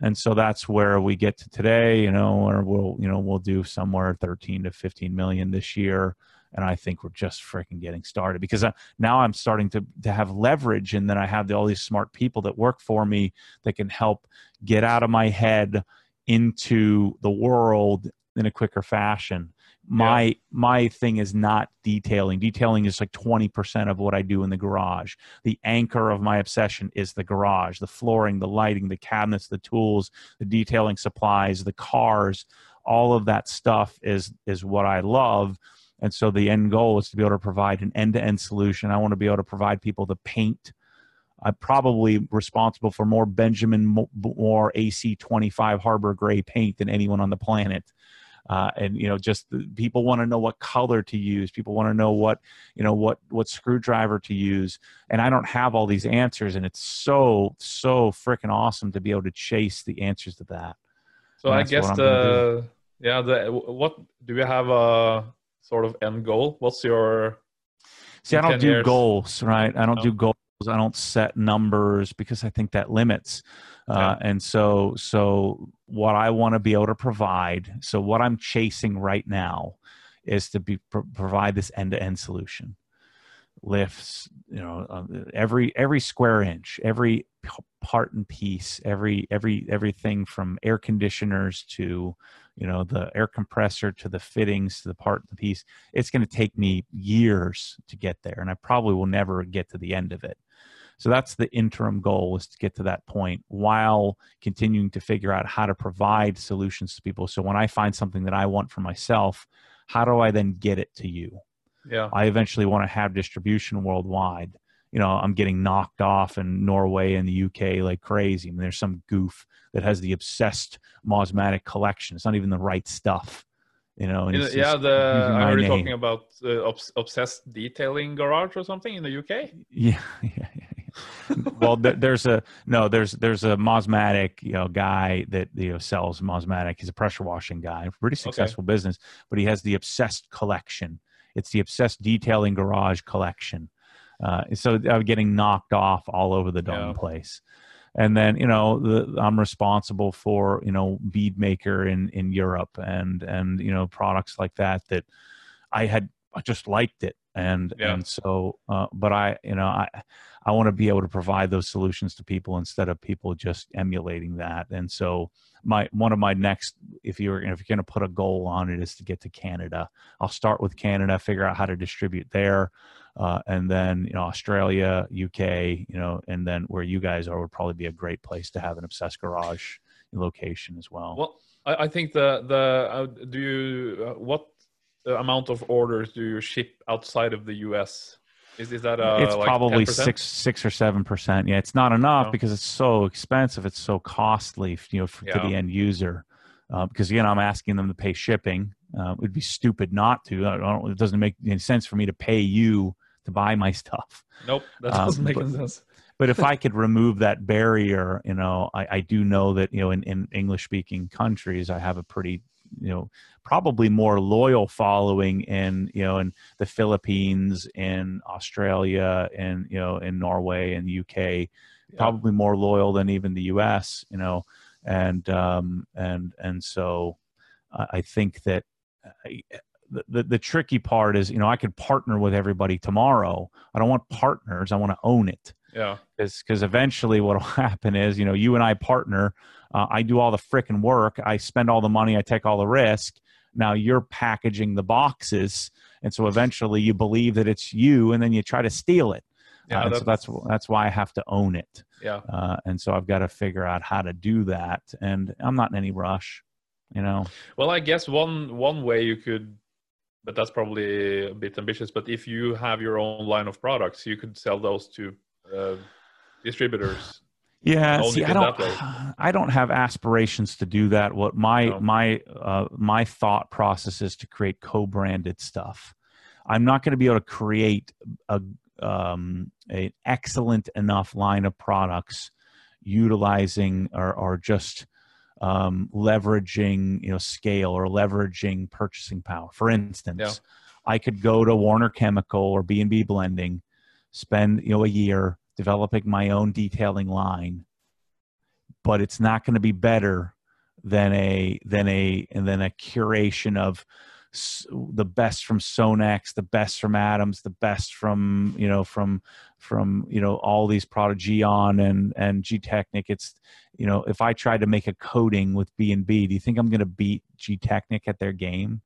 B: And so that's where we get to today, you know, or we'll, you know, we'll do somewhere 13 to 15 million this year. And I think we're just freaking getting started because I, now I'm starting to, to have leverage. And then I have the, all these smart people that work for me that can help get out of my head into the world in a quicker fashion. My yeah. my thing is not detailing. Detailing is like 20% of what i do in the garage. The anchor of my obsession is the garage the flooring the lighting the cabinets the tools the detailing supplies the cars. All of that stuff is is what i love. And so the end goal is to be able to provide an end-to-end solution. I want to be able to provide people the paint. I'm probably responsible for more benjamin moore ac25 harbor gray paint than anyone on the planet uh, and you know just the, people want to know what color to use people want to know what you know what what screwdriver to use and i don't have all these answers and it's so so freaking awesome to be able to chase the answers to that
A: so i guess the yeah the what do you have a sort of end goal what's your
B: see i don't do years? goals right i don't no. do goals i don't set numbers because i think that limits uh, and so so what i want to be able to provide so what i'm chasing right now is to be provide this end-to-end solution. Lifts you know uh, every every square inch every part and piece every every everything from air conditioners to you know the air compressor to the fittings to the part and the piece it's going to take me years to get there and i probably will never get to the end of it so that's the interim goal is to get to that point while continuing to figure out how to provide solutions to people. So when I find something that I want for myself, how do I then get it to you?
A: Yeah.
B: I eventually want to have distribution worldwide. You know, I'm getting knocked off in Norway and the UK like crazy. I mean, there's some goof that has the obsessed Mosmatic collection. It's not even the right stuff you know
A: yeah the i heard you talking about uh, obs- obsessed detailing garage or something in the uk
B: yeah yeah, yeah well, there's a no, there's there's a Mosmatic, you know, guy that you know sells Mosmatic. He's a pressure washing guy, pretty successful okay. business, but he has the obsessed collection. It's the obsessed detailing garage collection. Uh, so I'm getting knocked off all over the darn yeah. place. And then you know the, I'm responsible for you know bead maker in in Europe and and you know products like that that I had I just liked it and yeah. and so uh, but I you know I I want to be able to provide those solutions to people instead of people just emulating that. And so my one of my next if you're if you're going to put a goal on it is to get to Canada. I'll start with Canada, figure out how to distribute there. Uh, and then you know Australia, UK, you know, and then where you guys are would probably be a great place to have an obsessed garage location as well.
A: Well, I, I think the the uh, do you uh, what amount of orders do you ship outside of the US? Is, is that uh,
B: it's
A: like
B: probably
A: 10%?
B: six six or seven percent. Yeah, it's not enough no. because it's so expensive. It's so costly, you know, for, yeah. to the end user. Uh, because again, I'm asking them to pay shipping. Uh, it would be stupid not to. it doesn't make any sense for me to pay you to buy my stuff.
A: Nope, that um, doesn't um, make but, sense.
B: but if I could remove that barrier, you know, I, I do know that you know in, in English speaking countries, I have a pretty you know probably more loyal following in you know in the Philippines, in Australia, and you know in Norway and UK, yeah. probably more loyal than even the U.S. You know, and um, and and so I think that. I, the, the, the tricky part is, you know, I could partner with everybody tomorrow. I don't want partners. I want to own it.
A: Yeah.
B: Because eventually what will happen is, you know, you and I partner uh, I do all the freaking work. I spend all the money. I take all the risk. Now you're packaging the boxes, and so eventually you believe that it's you, and then you try to steal it. Yeah, uh, that's, so that's that's why I have to own it.
A: Yeah,
B: uh, and so I've got to figure out how to do that, and I'm not in any rush. You know.
A: Well, I guess one one way you could but that's probably a bit ambitious. But if you have your own line of products, you could sell those to uh, distributors
B: yeah, see, I don't, I don't have aspirations to do that. What my no. my uh, my thought process is to create co-branded stuff. I'm not going to be able to create a um, an excellent enough line of products utilizing or, or just um, leveraging you know scale or leveraging purchasing power. For instance, yeah. I could go to Warner Chemical or B and B Blending, spend you know a year developing my own detailing line, but it's not going to be better than a than a and then a curation of the best from Sonax, the best from Adams, the best from you know from from you know all these products Gyeon and and Gtechniq. It's you know if I tried to make a coating with B and B, do you think I'm going to beat Gtechniq at their game?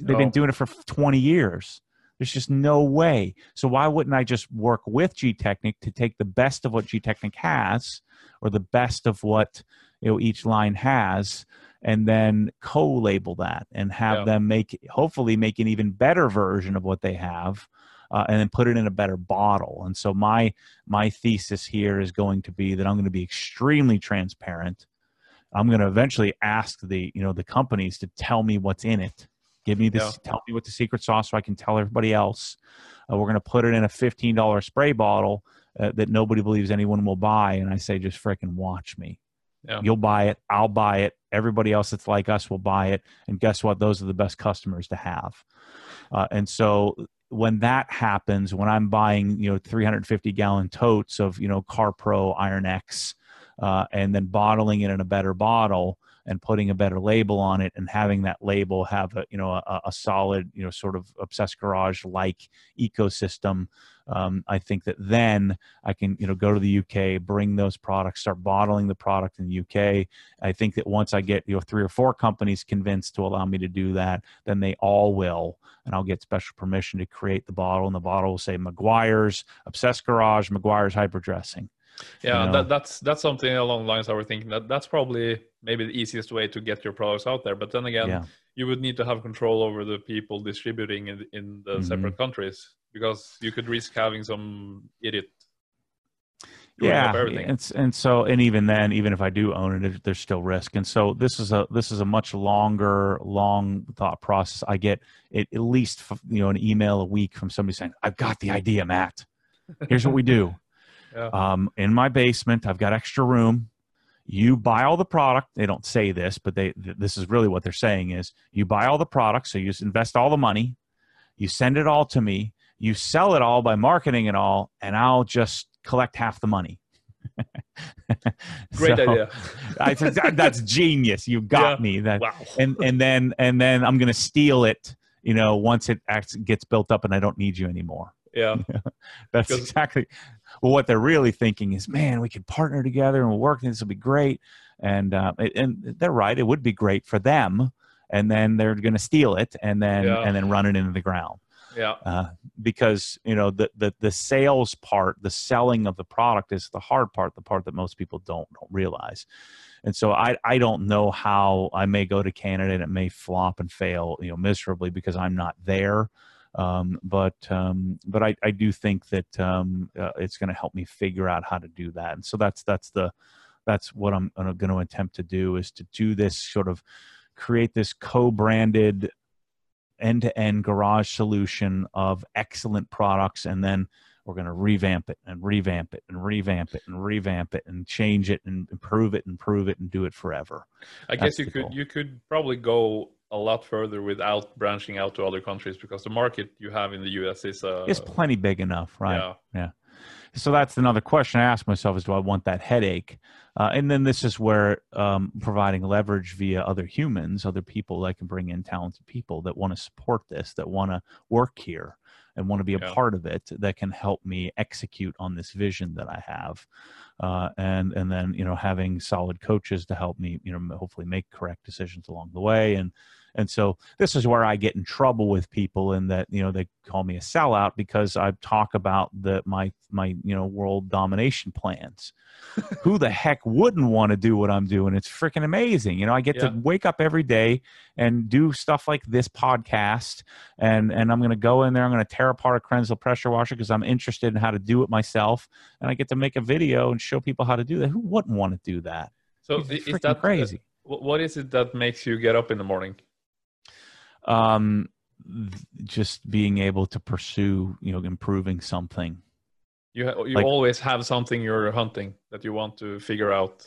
B: They've oh. been doing it for 20 years. There's just no way. So why wouldn't I just work with Gtechniq to take the best of what Gtechniq has, or the best of what you know each line has, and then co-label that and have
A: Yeah.
B: them make hopefully make an even better version of what they have, uh, and then put it in a better bottle. And so my my thesis here is going to be that I'm going to be extremely transparent. I'm going to eventually ask the you know the companies to tell me what's in it. Give me this. Tell me what the secret sauce, so I can tell everybody else. Uh, we're going to put it in a fifteen dollar spray bottle uh, that nobody believes anyone will buy, and I say, just freaking watch me.
A: Yeah.
B: You'll buy it. I'll buy it. Everybody else that's like us will buy it. And guess what? Those are the best customers to have. Uh, and so when that happens, when I'm buying, you know, 350 gallon totes of, you know, CarPro Iron X, uh, and then bottling it in a better bottle and putting a better label on it and having that label have a, you know, a, a solid, you know, sort of obsessed garage like ecosystem. Um, I think that then I can, you know, go to the UK, bring those products, start bottling the product in the UK. I think that once I get, you know, three or four companies convinced to allow me to do that, then they all will, and I'll get special permission to create the bottle, and the bottle will say Meguiar's Obsessed Garage, Meguiar's Hyperdressing.
A: Yeah,
B: you know?
A: that, that's that's something along the lines I was thinking that that's probably maybe the easiest way to get your products out there. But then again,
B: Yeah.
A: you would need to have control over the people distributing in, in the
B: Mhm.
A: separate countries because you could risk having some idiot.
B: yeah
A: everything.
B: and, and so and even then even if i do own it there's still risk and so this is a this is a much longer long thought process i get at least you know an email a week from somebody saying i've got the idea matt here's what we do
A: Yeah.
B: um, in my basement i've got extra room you buy all the product they don't say this but they th- this is really what they're saying is you buy all the product so you just invest all the money you send it all to me you sell it all by marketing it all and i'll just collect half the money
A: Great
B: So,
A: idea.
B: I said, "That- that's genius you got
A: Yeah.
B: me that
A: Wow.
B: and and then and then i'm going to steal it you know once it acts, gets built up and i don't need you anymore
A: Yeah.
B: that's
A: Because-
B: exactly well what they're really thinking is man we could partner together and we'll work and this will be great and uh, it- and they're right it would be great for them and then they're going to steal it and then
A: Yeah.
B: and then run it into the ground
A: Yeah.
B: uh, because you know the, the the sales part the selling of the product is the hard part the part that most people don't, don't realize and so I, I don't know how I may go to Canada and it may flop and fail, you know, miserably because I'm not there. Um, but um, but I, I do think that um, uh, it's going to help me figure out how to do that. And so that's that's the that's what I'm going to attempt to do is to do this sort of create this co-branded end-to-end garage solution of excellent products and then we're going to revamp it and revamp it and revamp it and revamp it and change it and improve it and improve it and do it forever
A: I
B: That's
A: guess you could
B: goal.
A: you could probably go a lot further without branching out to other countries because the market you have in the US is uh
B: it's plenty big enough right
A: yeah.
B: so that's another question i ask myself is do i want that headache uh, and then this is where um, providing leverage via other humans other people that can bring in talented people that want to support this that want to work here and want to be a
A: Yeah.
B: part of it that can help me execute on this vision that i have uh, and and then you know having solid coaches to help me you know hopefully make correct decisions along the way and and so this is where I get in trouble with people in that you know they call me a sellout because I talk about the my my you know world domination plans. Who the heck wouldn't want to do what I'm doing? It's freaking amazing. You know, I get
A: Yeah.
B: to wake up every day and do stuff like this podcast and and I'm going to go in there I'm going to tear apart a Kranzle pressure washer because I'm interested in how to do it myself and I get to make a video and show people how to do that. Who wouldn't want to do that?
A: So
B: It's
A: is that uh,
B: crazy.
A: wh- what is it that makes you get up in the morning?
B: Um just being able to pursue you know improving something
A: You ha- you
B: Like-
A: always have something you're hunting that you want to figure out.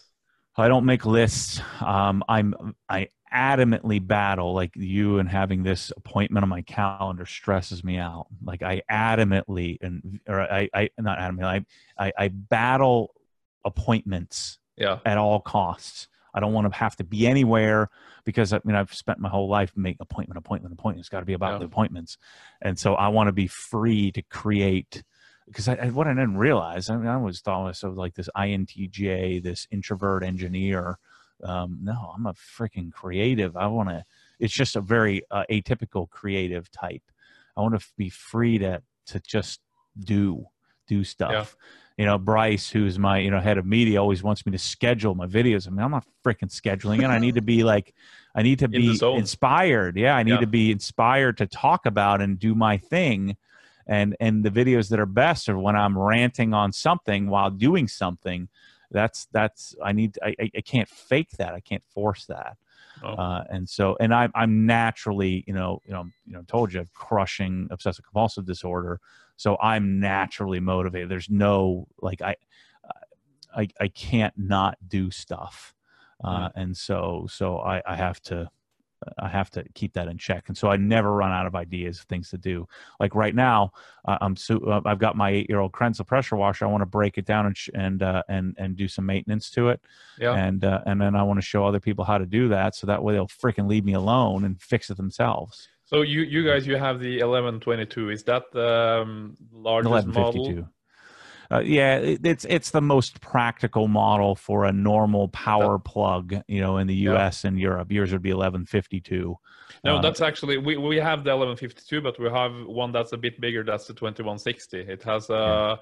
B: i don't make lists um i'm i adamantly battle like you and having this appointment on my calendar stresses me out like i adamantly and or i i not adamantly i i, I battle appointments
A: Yeah.
B: at all costs. I don't want to have to be anywhere because I mean I've spent my whole life making appointment, appointment, appointment. It's got to be about
A: Yeah.
B: the appointments, and so I want to be free to create. Because I, I, what I didn't realize, I mean, I always thought myself like this INTJ, this introvert engineer. Um, no, I'm a freaking creative. I want to it's just a very uh, atypical creative type. I want to be free to to just do do stuff.
A: Yeah.
B: You know, Bryce, who's my you know head of media, always wants me to schedule my videos. I mean, I'm not freaking scheduling it. I need to be like, I need to
A: In
B: be inspired. Yeah, I need
A: Yeah.
B: to be inspired to talk about and do my thing. And and the videos that are best are when I'm ranting on something while doing something. That's that's I need I I, I can't fake that. I can't force that.
A: Oh.
B: Uh, and so and I'm I'm naturally you know you know you know told you crushing obsessive compulsive disorder. So I'm naturally motivated. There's no like I I I can't not do stuff. Uh, and so so I, I have to I have to keep that in check, and so I never run out of ideas of things to do. Like right now, uh, I'm so uh, I've got my eight year old Kranzle pressure washer. I want to break it down and sh- and uh, and and do some maintenance to it,
A: yeah.
B: and uh, and then I want to show other people how to do that, so that way they'll freaking leave me alone and fix it themselves.
A: So you you guys you have the 1122. Is that the um, largest model?
B: Uh, yeah, it, it's it's the most practical model for a normal power plug, you know, in the
A: Yeah.
B: U.S. and Europe. Yours would be eleven fifty two.
A: No,
B: Uh,
A: that's actually we, we have the 1152, but we have one that's a bit bigger. That's the 2160. It has a,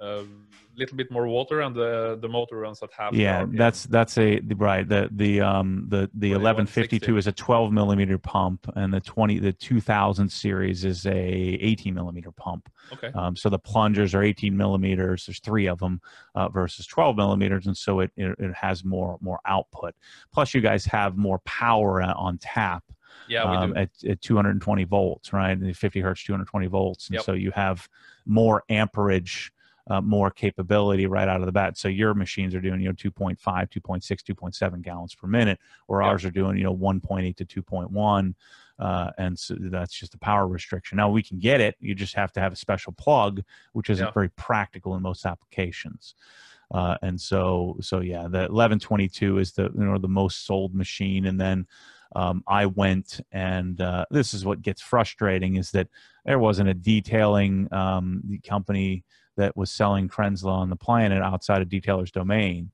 A: a little bit more water, and the the motor runs at half.
B: Yeah, that's that's a the- right. The the um the the eleven fifty two is a twelve millimeter pump, and the twenty the two thousand series is a eighteen millimeter pump.
A: okay.
B: Um, so the plungers are eighteen millimeters. There's three of them uh, versus twelve millimeters, and so it, it it has more more output. Plus, you guys have more power on tap
A: Yeah,
B: um, at, at 220 volts, right? And 50 hertz, 220 volts. And
A: Yep.
B: so you have more amperage, uh, more capability right out of the bat. So your machines are doing, you know, 2.5, 2.6, 2.7 gallons per minute, where
A: Yep.
B: ours are doing, you know, 1.8 to 2.1. Uh, and so that's just a power restriction. Now we can get it. You just have to have a special plug, which isn't
A: Yeah.
B: very practical in most applications. Uh, and so, so yeah, the 1122 is the you know the most sold machine, and then um, I went and uh, this is what gets frustrating is that there wasn't a detailing um, the company that was selling Kranzle on the planet outside of detailer's domain.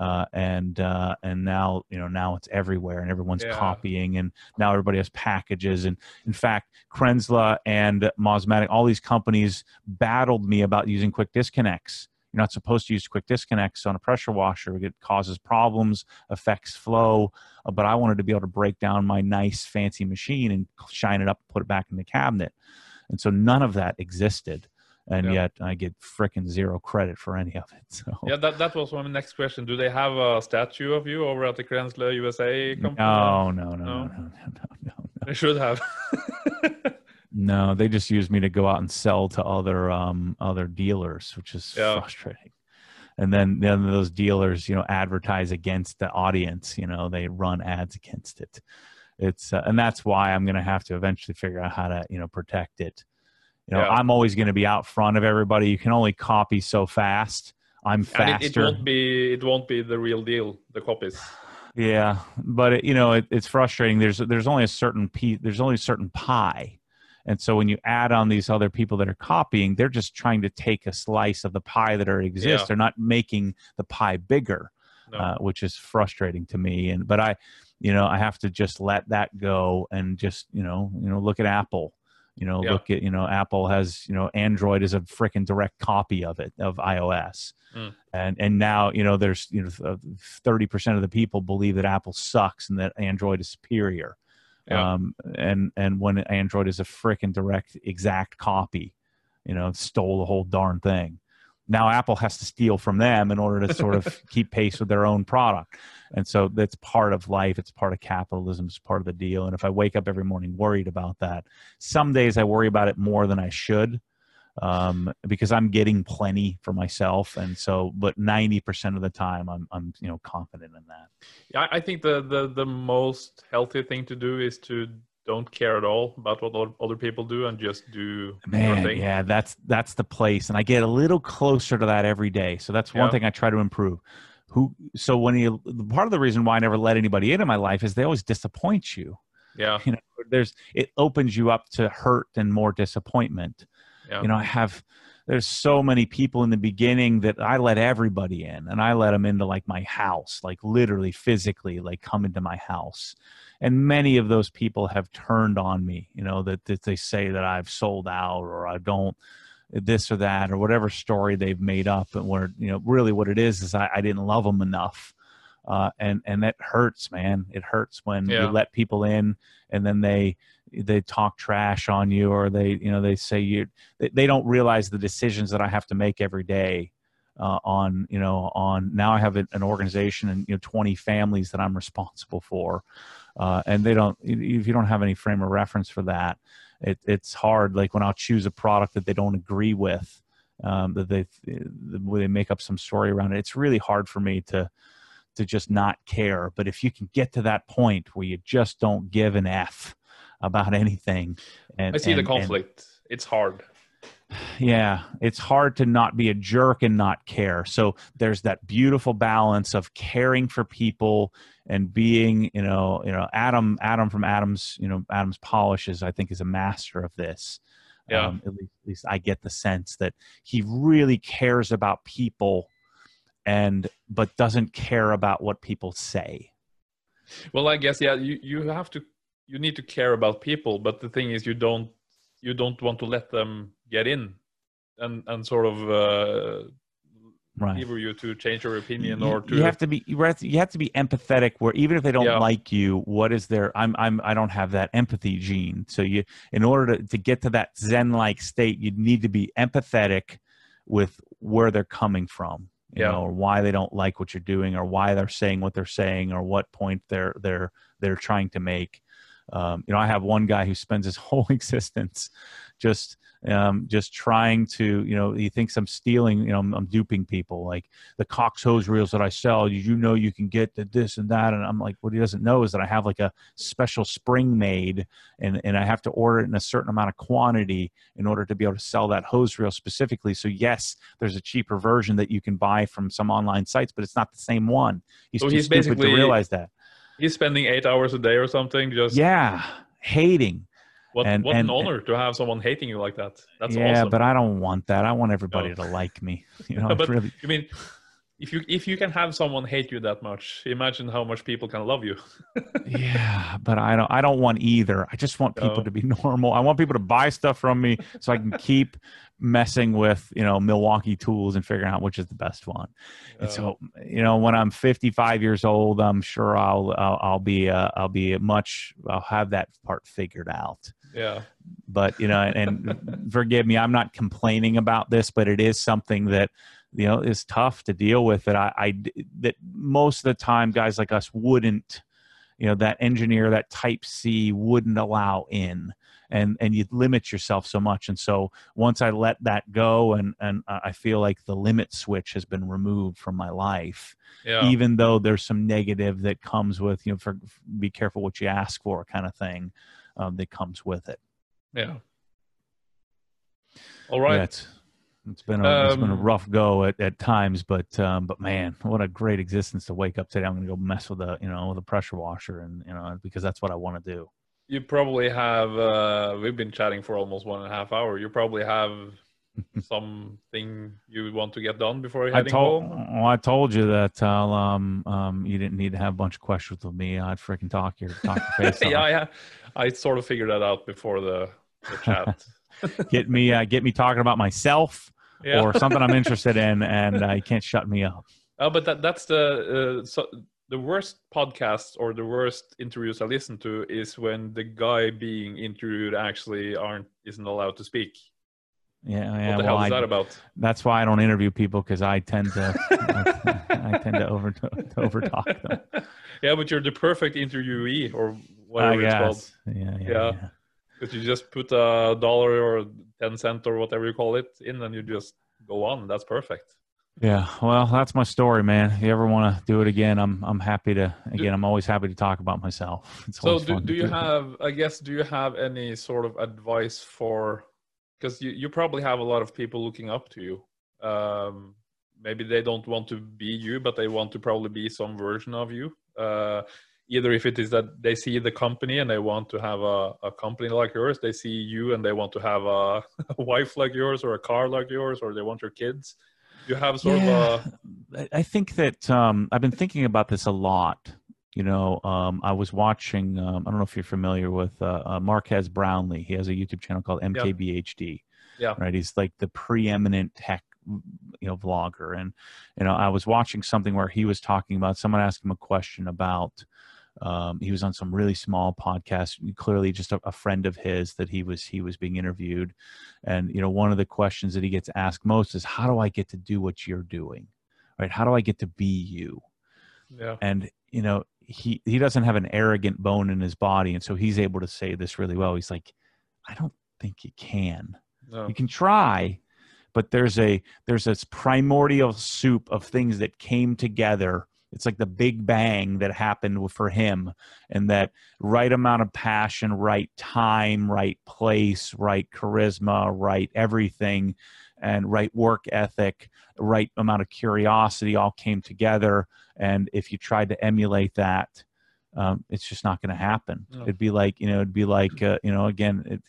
B: Uh, and uh, and now you know now it's everywhere and everyone's
A: Yeah.
B: copying and now everybody has packages and in fact Kranzle and Mosmatic all these companies battled me about using quick disconnects you're not supposed to use quick disconnects on a pressure washer it causes problems affects flow uh, but I wanted to be able to break down my nice fancy machine and shine it up, put it back in the cabinet. And so none of that existed. And
A: Yeah.
B: yet I get frickin' zero credit for any of it. So
A: Yeah, that, that was my next question. Do they have a statue of you over at the Kranzle USA company?
B: no, no, no, no,
A: No?
B: no, no, no, no.
A: They should have.
B: No, they just use me to go out and sell to other um other dealers, which is
A: Yeah.
B: frustrating. And then then those dealers, you know, advertise against the audience. You know, they run ads against it. It's uh, and that's why I'm going to have to eventually figure out how to you know protect it. You know,
A: Yeah.
B: I'm always going to be out front of everybody. You can only copy so fast. I'm faster.
A: it, it won't be it won't be the real deal, the copies.
B: Yeah, but it, you know it, it's frustrating. There's there's only a certain piece. There's only a certain pie, and so when you add on these other people that are copying, they're just trying to take a slice of the pie that already exists.
A: Yeah.
B: They're not making the pie bigger,
A: No.
B: uh, which is frustrating to me. And but I, you know, I have to just let that go and just you know you know look at Apple. You know,
A: Yeah.
B: look at you know Apple has you know Android is a freaking direct copy of it of iOS
A: Mm.
B: and and now you know there's you know thirty percent of the people believe that Apple sucks and that Android is superior.
A: Yeah.
B: Um, and and when Android is a freaking direct exact copy, you know, stole the whole darn thing. Now Apple has to steal from them in order to sort of keep pace with their own product. And so that's part of life. It's part of capitalism. It's part of the deal. And if I wake up every morning worried about that, some days I worry about it more than I should um, because I'm getting plenty for myself. And so, but 90% of the time I'm, I'm, you know, confident in that.
A: Yeah, I think the, the the most healthy thing to do is to don't care at all about what other people do and just do your
B: Man, yeah, that's that's the place, and I get a little closer to that every day. So that's one
A: Yeah.
B: thing I try to improve. Who? So when you part of the reason why I never let anybody into my life is they always disappoint you.
A: Yeah,
B: You know, there's it opens you up to hurt and more disappointment.
A: yeah,
B: You know, I have there's so many people in the beginning that I let everybody in and I let them into like my house, like literally physically, like come into my house. And many of those people have turned on me, you know, that, that they say that I've sold out or I don't this or that or whatever story they've made up and where, you know, really what it is is I, I didn't love them enough. Uh, and, and that hurts, man. It hurts when
A: Yeah.
B: you let people in and then they, they talk trash on you or they you know they say you they, they don't realize the decisions that i have to make every day uh, on you know on now i have an an organization and you know 20 families that i'm responsible for uh, and they don't if you don't have any frame of reference for that it, it's hard like when i'll choose a product that they don't agree with um, that they they make up some story around it it's really hard for me to to just not care but if you can get to that point where you just don't give an f about anything. And
A: I see
B: and-
A: the
B: and-
A: conflict. it's hard.
B: yeah, it's hard to not be a jerk and not care. So there's that beautiful balance of caring for people and being, you know, you know, Adam, Adam from Adam's, you know, Adam's polishes, I think, is a master of this.
A: Yeah.
B: Um, at, least, at least I get the sense that he really cares about people, and but doesn't care about what people say.
A: Well, I guess yeah, you you have to you need to care about people, but the thing is, you don't you don't want to let them get in and and sort of uh,
B: Right.
A: lever you to change your opinion
B: you,
A: or to
B: you have to be you have to, you have to be empathetic where even if they don't
A: Yeah.
B: like you what is their i'm i'm i don't have that empathy gene so you in order to, to get to that zen like state you need to be empathetic with where they're coming from you
A: Yeah.
B: know or why they don't like what you're doing or why they're saying what they're saying or what point they're they're they're trying to make um, you know i have one guy who spends his whole existence just um, just trying to, you know, he thinks I'm stealing, you know, I'm, I'm duping people. Like the Cox hose reels that I sell, you, you know, you can get the this and that. And I'm like, what he doesn't know is that I have like a special spring made and, and I have to order it in a certain amount of quantity in order to be able to sell that hose reel specifically. So yes, there's a cheaper version that you can buy from some online sites, but it's not the same one. He's
A: So
B: too
A: he's
B: stupid to realize that.
A: He's spending eight hours a day or something. Just
B: Yeah. Hating.
A: what
B: and-
A: what
B: and-
A: an honor to have someone hating you like that. That's
B: yeah,
A: awesome.
B: but I don't want that. I want everybody
A: No.
B: to like me. You know,
A: But-
B: really
A: I mean, if you if you can have someone hate you that much, imagine how much people can love you.
B: yeah but i don't i don't want either i just want people
A: No.
B: to be normal i want people to buy stuff from me so i can keep messing with you know milwaukee tools and figuring out which is the best one. And
A: Uh,
B: so you know when i'm 55 years old i'm sure i'll i'll, I'll be uh, i'll be much i'll have that part figured out.
A: Yeah,
B: but you know and forgive me i'm not complaining about this but it is something that you know is tough to deal with that I, I that most of the time guys like us wouldn't you know that engineer that type c wouldn't allow in and and you limit yourself so much and so once i let that go and and i feel like the limit switch has been removed from my life
A: yeah.
B: even though there's some negative that comes with you know for be careful what you ask for kind of thing um, that comes with it
A: yeah. All right.
B: It's, been a it's been a
A: Um,
B: rough go at, at times, but um, but man, what a great existence to wake up today. I'm gonna go mess with the you know with a pressure washer and you know because that's what I want to do.
A: You probably have. Uh, we've been chatting for almost one and a half hour. You probably have something you want to get done before you're
B: I
A: heading
B: told
A: home.
B: well, I told you that um um you didn't need to have a bunch of questions with me. I'd freaking talk your talk your face
A: yeah, yeah. I sort of figured that out before the, the chat.
B: Get me uh, get me talking about myself
A: yeah.
B: or something I'm interested in, and uh, you can't shut me up.
A: Oh, but that that's the uh, so the worst podcasts or the worst interviews I listen to is when the guy being interviewed actually aren't isn't allowed to speak.
B: Yeah, yeah.
A: what the
B: well,
A: hell is
B: I-
A: that about?
B: that's why I don't interview people because I tend to I, I tend to over to overtalk them.
A: yeah, but you're the perfect interviewee or whatever it's called.
B: Yeah, yeah,
A: Yeah.
B: yeah.
A: Because you just put a dollar or ten cent or whatever you call it in, and you just go on. That's perfect.
B: Yeah, well, that's my story, man. If you ever want to do it again, I'm I'm happy to. Again, I'm always happy to talk about myself. It's
A: So do, do you have? I guess do you have any sort of advice for? Because you you probably have a lot of people looking up to you. Um, maybe they don't want to be you, but they want to probably be some version of you. Uh, either if it is that they see the company and they want to have a, a company like yours they see you and they want to have a, a wife like yours or a car like yours or they want your kids you have sort
B: Yeah.
A: of a
B: I- think that um, I've been thinking about this a lot. You know, um, I was watching. Um, I don't know if you're familiar with uh, uh, Marques Brownlee. He has a YouTube channel called MKBHD.
A: Yeah.
B: Right. He's like the preeminent tech, you know, vlogger. And you know, I was watching something where he was talking about. Someone asked him a question about. Um, he was on some really small podcast. Clearly, just a, a friend of his that he was he was being interviewed, and you know, one of the questions that he gets asked most is, "How do I get to do what you're doing?" Right? How do I get to be you?
A: yeah
B: and you know he he doesn't have an arrogant bone in his body and so he's able to say this really well he's like i don't think you can
A: no.
B: you can try but there's a there's this primordial soup of things that came together it's like the big bang that happened for him and that right amount of passion right time right place right charisma right everything and right work ethic right amount of curiosity all came together and if you tried to emulate that um, it's just not going to happen
A: No.
B: it'd be like you know it'd be like uh, you know again it,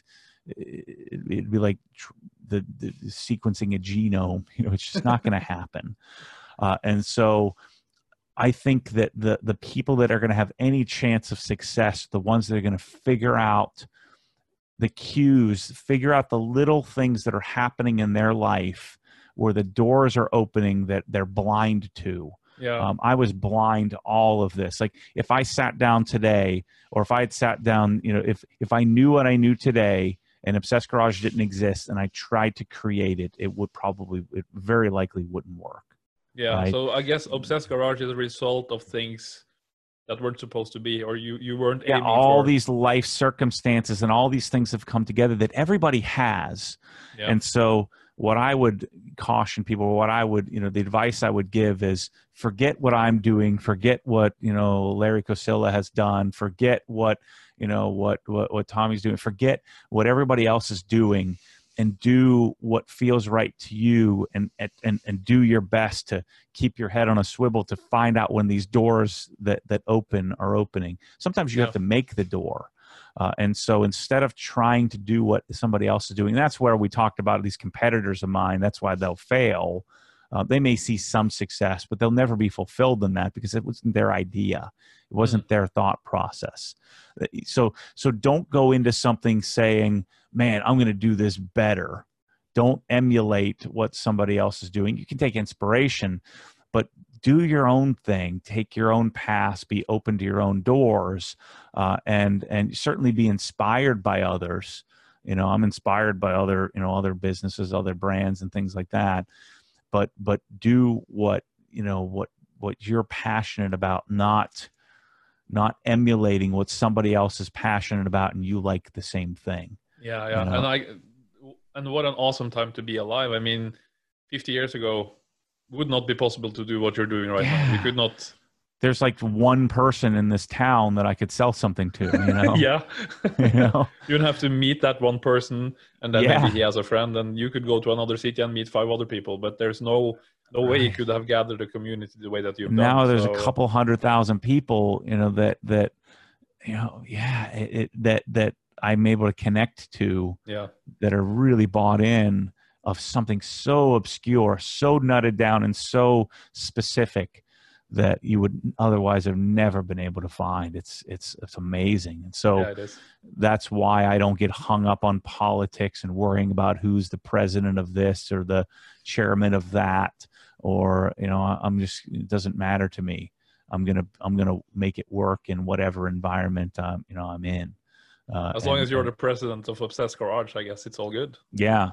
B: it, it'd be like tr- the, the sequencing a genome you know it's just not going to happen uh, and so i think that the the people that are going to have any chance of success the ones that are going to figure out the cues figure out the little things that are happening in their life where the doors are opening that they're blind to
A: yeah
B: um, I was blind to all of this. Like if I sat down today, or if I had sat down, you know, if if I knew what I knew today, and Obsessed Garage didn't exist, and I tried to create it, it would probably, it very likely wouldn't work.
A: Yeah so i guess obsessed garage is a result of things that weren't supposed to be or you you weren't
B: Yeah, all
A: for.
B: these life circumstances and all these things have come together that everybody has.
A: yeah.
B: And so what I would caution people, what I would, you know, the advice I would give is forget what I'm doing, forget what, you know, Larry Kosilla has done, forget what, you know, what what what Tommy's doing, forget what everybody else is doing and do what feels right to you and and and do your best to keep your head on a swivel to find out when these doors that that open are opening. Sometimes you
A: Yeah.
B: have to make the door. Uh, and so instead of trying to do what somebody else is doing, that's where we talked about these competitors of mine. That's why they'll fail. Uh, they may see some success, but they'll never be fulfilled in that because it wasn't their idea. It wasn't their thought process. Uh, So, so don't go into something saying, "Man, I'm going to do this better." Don't emulate what somebody else is doing. You can take inspiration, but do your own thing. Take your own path, Be open to your own doors uh, and and certainly be inspired by others. You know, I'm inspired by other you know other businesses, other brands, and things like that. But but do what you know what what you're passionate about, not not emulating what somebody else is passionate about, and you like the same thing.
A: Yeah, yeah,
B: you know?
A: and I and what an awesome time to be alive. I mean, 50 years ago would not be possible to do what you're doing right now.
B: You
A: could not.
B: There's like one person in this town that I could sell something to. You know,
A: yeah,
B: you know,
A: you'd have to meet that one person, and then
B: Yeah.
A: maybe he has a friend, and you could go to another city and meet five other people. But there's no no way you could have gathered a community the way that you've done.
B: now there's
A: so-
B: a couple hundred thousand people you know that that you know yeah it, it, that that i'm able to connect to
A: Yeah,
B: that are really bought in of something so obscure so nutted down and so specific that you would otherwise have never been able to find it's it's it's amazing and so
A: yeah,
B: that's why I don't get hung up on politics and worrying about who's the president of this or the chairman of that or you know I'm just it doesn't matter to me. I'm gonna I'm gonna make it work in whatever environment um, you know I'm in. Uh,
A: As long
B: and-
A: as you're the president of Obsessed Garage, I guess it's all good.
B: yeah.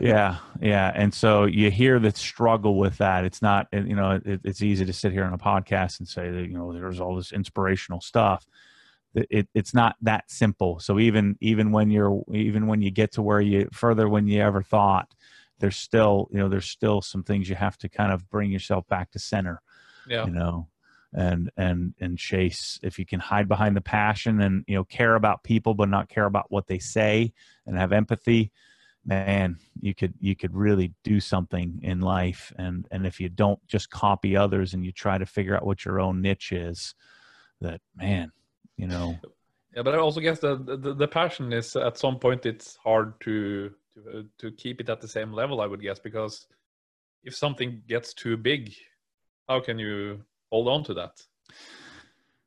B: Yeah. Yeah. And so you hear the struggle with that. It's not you know it, it's easy to sit here on a podcast and say that you know there's all this inspirational stuff. It, it's not that simple. So even even when you're even when you get to where you further when you ever thought there's still you know there's still some things you have to kind of bring yourself back to center
A: Yeah,
B: you know and and and chase if you can hide behind the passion and you know care about people but not care about what they say and have empathy man you could you could really do something in life and and if you don't just copy others and you try to figure out what your own niche is that man, you know.
A: Yeah, but I also guess the, the the passion is at some point it's hard to to to keep it at the same level. I would guess because if something gets too big, how can you hold on to that?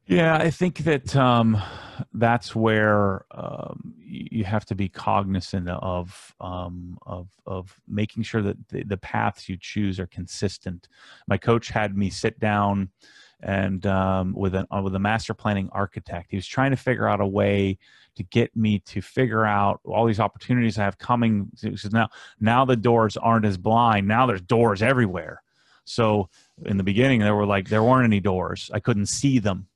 B: Yeah, I think that um, that's where um, you have to be cognizant of um, of of making sure that the, the, paths you choose are consistent. My coach had me sit down and um, with an uh, with a master planning architect. He was trying to figure out a way to get me to figure out all these opportunities I have coming. Says, now now the doors aren't as blind. Now there's doors everywhere. So in the beginning there were like there weren't any doors. I couldn't see them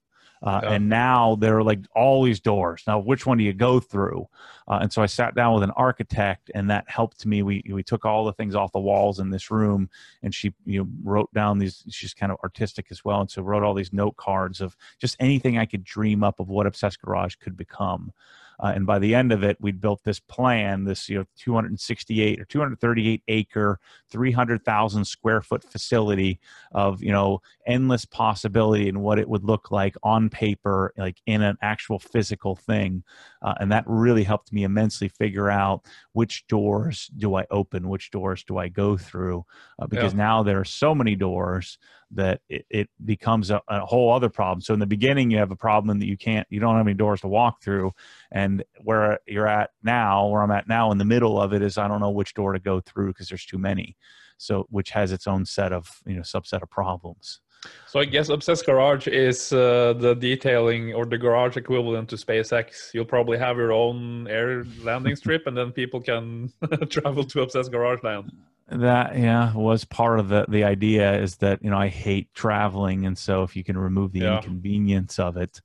B: uh, yeah. And now there are like all these doors. Now, which one do you go through? Uh, and so I sat down with an architect, and that helped me. We we took all the things off the walls in this room, and she you know wrote down these. She's kind of artistic as well, and so wrote all these note cards of just anything I could dream up of what Obsessed Garage could become. Uh, and by the end of it, we'd built this plan, this you know 268 or 238 acre, 300,000 square foot facility of you know endless possibility and what it would look like on paper, like in an actual physical thing. Uh, and that really helped me immensely figure out which doors do I open, which doors do I go through, uh, because yeah. now there are so many doors that it, it becomes a, a, whole other problem. So in the beginning, you have a problem that you can't, you don't have any doors to walk through. And where you're at now, where I'm at now in the middle of it is I don't know which door to go through because there's too many. So, which has its own set of, you know, subset of problems.
A: So I guess Obsessed Garage is uh, the detailing or the garage equivalent to SpaceX. You'll probably have your own air landing strip, and then people can travel to Obsessed Garage Land.
B: That yeah was part of the the idea is that you know I hate traveling, and so if you can remove the yeah. inconvenience of it,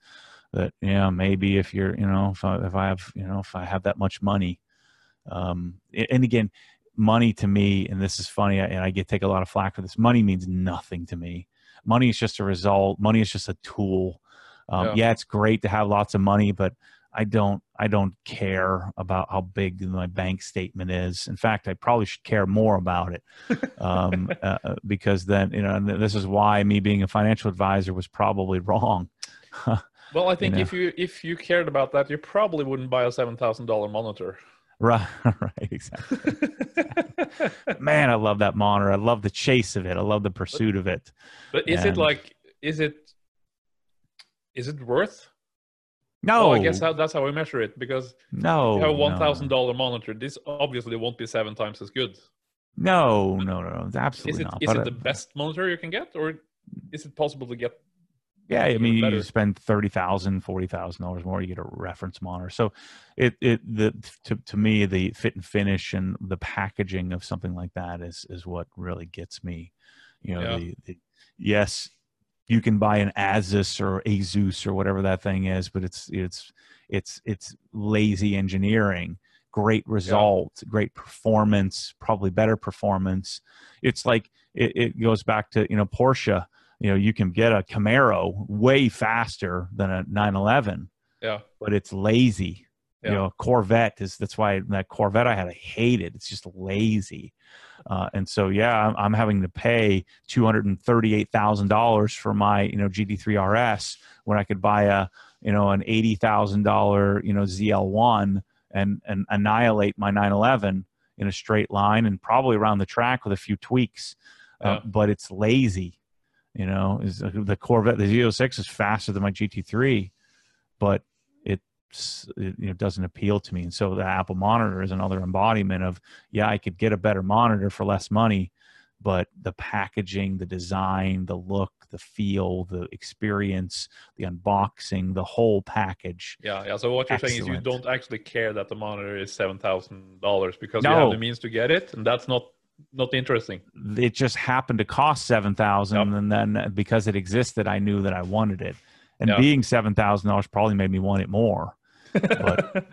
B: that yeah maybe if you're you know if I, if I have you know if I have that much money, um, and again money to me, and this is funny, and I get take a lot of flack for this. Money means nothing to me money is just a result money is just a tool um, yeah. yeah. it's great to have lots of money but i don't i don't care about how big my bank statement is in fact i probably should care more about it um, uh, uh because then you know this is why me being a financial advisor was probably wrong
A: well i think you know? if you if you cared about that you probably wouldn't buy a $7000 monitor
B: Right, right, exactly. Man, I love that monitor. I love the chase of it. I love the pursuit of it.
A: But is and, it like, is it, is it worth?
B: No,
A: well, I guess how, that's how we measure it because
B: no,
A: you have a one thousand dollar monitor. This obviously won't be seven times as good.
B: No, no, no, no absolutely
A: is it,
B: not.
A: Is but it the best monitor you can get, or is it possible to get
B: yeah, I mean, better. you spend thirty thousand, forty thousand dollars more, you get a reference monitor. So, it it the to to me the fit and finish and the packaging of something like that is is what really gets me. You know, yeah. the, the yes, you can buy an Asus or Asus or whatever that thing is, but it's it's it's it's lazy engineering. Great result, yeah. great performance, probably better performance. It's like it, it goes back to you know Porsche you know you can get a camaro way faster than a 911
A: yeah
B: but it's lazy yeah. you know corvette is that's why that corvette i had i hate it it's just lazy. Uh, and so yeah I'm, I'm, having to pay $238000 for my you know gt3 rs when i could buy a you know an $80000 you know zl1 and and annihilate my 911 in a straight line and probably around the track with a few tweaks. Uh, but it's lazy you know, is the Corvette, the Z06 is faster than my GT3, but it, it you know doesn't appeal to me. And so the Apple monitor is another embodiment of yeah, I could get a better monitor for less money, but the packaging, the design, the look, the feel, the experience, the unboxing, the whole package.
A: Yeah, yeah. So what you're excellent. saying is you don't actually care that the monitor is seven thousand dollars because no. you have the means to get it, and that's not not interesting.
B: It just happened to cost seven thousand, yep. and then because it existed, I knew that I wanted it. And yep. being seven thousand dollars probably made me want it more. But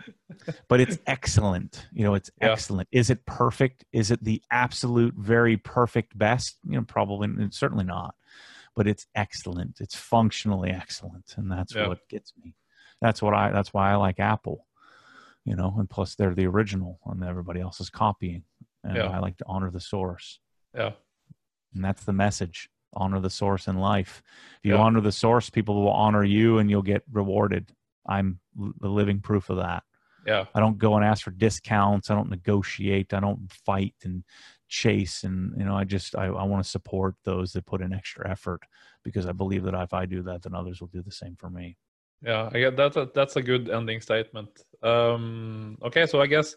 B: but it's excellent. You know, it's yeah. excellent. Is it perfect? Is it the absolute very perfect best? You know, probably certainly not. But it's excellent. It's functionally excellent, and that's yeah. what gets me. That's what I. That's why I like Apple. You know, and plus they're the original, and everybody else is copying and yeah. I like to honor the source.
A: Yeah,
B: and that's the message. honor the source in life. If you
A: Yeah.
B: honor the source, people will honor you, and you'll get rewarded. I'm the living proof of that.
A: Yeah.
B: I don't go and ask for discounts. I don't negotiate. I don't fight and chase. And you know, I just I, I want to support those that put in extra effort because I believe that if I do that, then others will do the same for me.
A: Yeah, I get that's a, that's a good ending statement. Um, okay, so I guess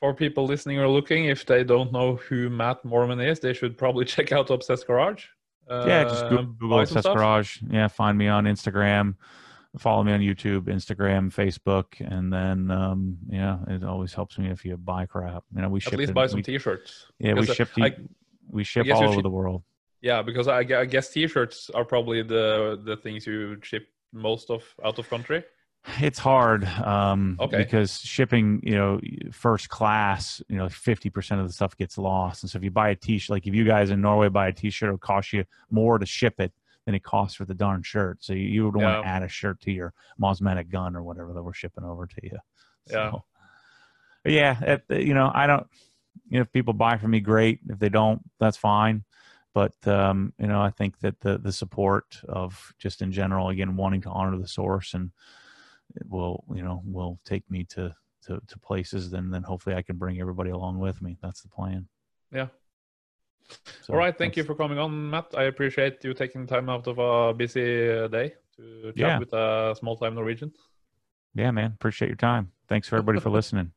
A: for people listening or looking, if they don't know who Matt Moman is, they should probably check out Obsessed Garage. Uh,
B: yeah, just Google, Google Obsessed. Garage. Yeah, find me on Instagram. Follow me on YouTube, Instagram, Facebook, and then um, yeah, it always helps me if you buy crap. You know, we ship
A: At least buy some
B: we-
A: T-shirts.
B: Yeah, we
A: because,
B: ship
A: I-
B: we ship all over
A: ship-
B: the world.
A: Yeah, because I, I guess T-shirts are probably the the things you ship most of out of country.
B: It's hard um,
A: Okay.
B: because shipping, you know, first class, you know, fifty percent of the stuff gets lost. And so if you buy a T-shirt, like if you guys in Norway buy a T-shirt, it'll cost you more to ship it than it costs for the darn shirt. So you, you would want
A: Yeah.
B: to add a shirt to your Mosmatic gun or whatever that we're shipping over to you.
A: Yeah.
B: So, but yeah, it, you know, I don't. You know, if people buy from me, great. If they don't, that's fine. But um, you know, I think that the the support of just in general, again, wanting to honor the source and it will you know will take me to to, to places then then hopefully i can bring everybody along with me that's the plan
A: Yeah.
B: So,
A: All right, thank you for coming on, Matt. I appreciate you taking time out of a busy day to chat
B: Yeah.
A: with a small time Norwegian.
B: yeah man appreciate your time thanks for everybody for listening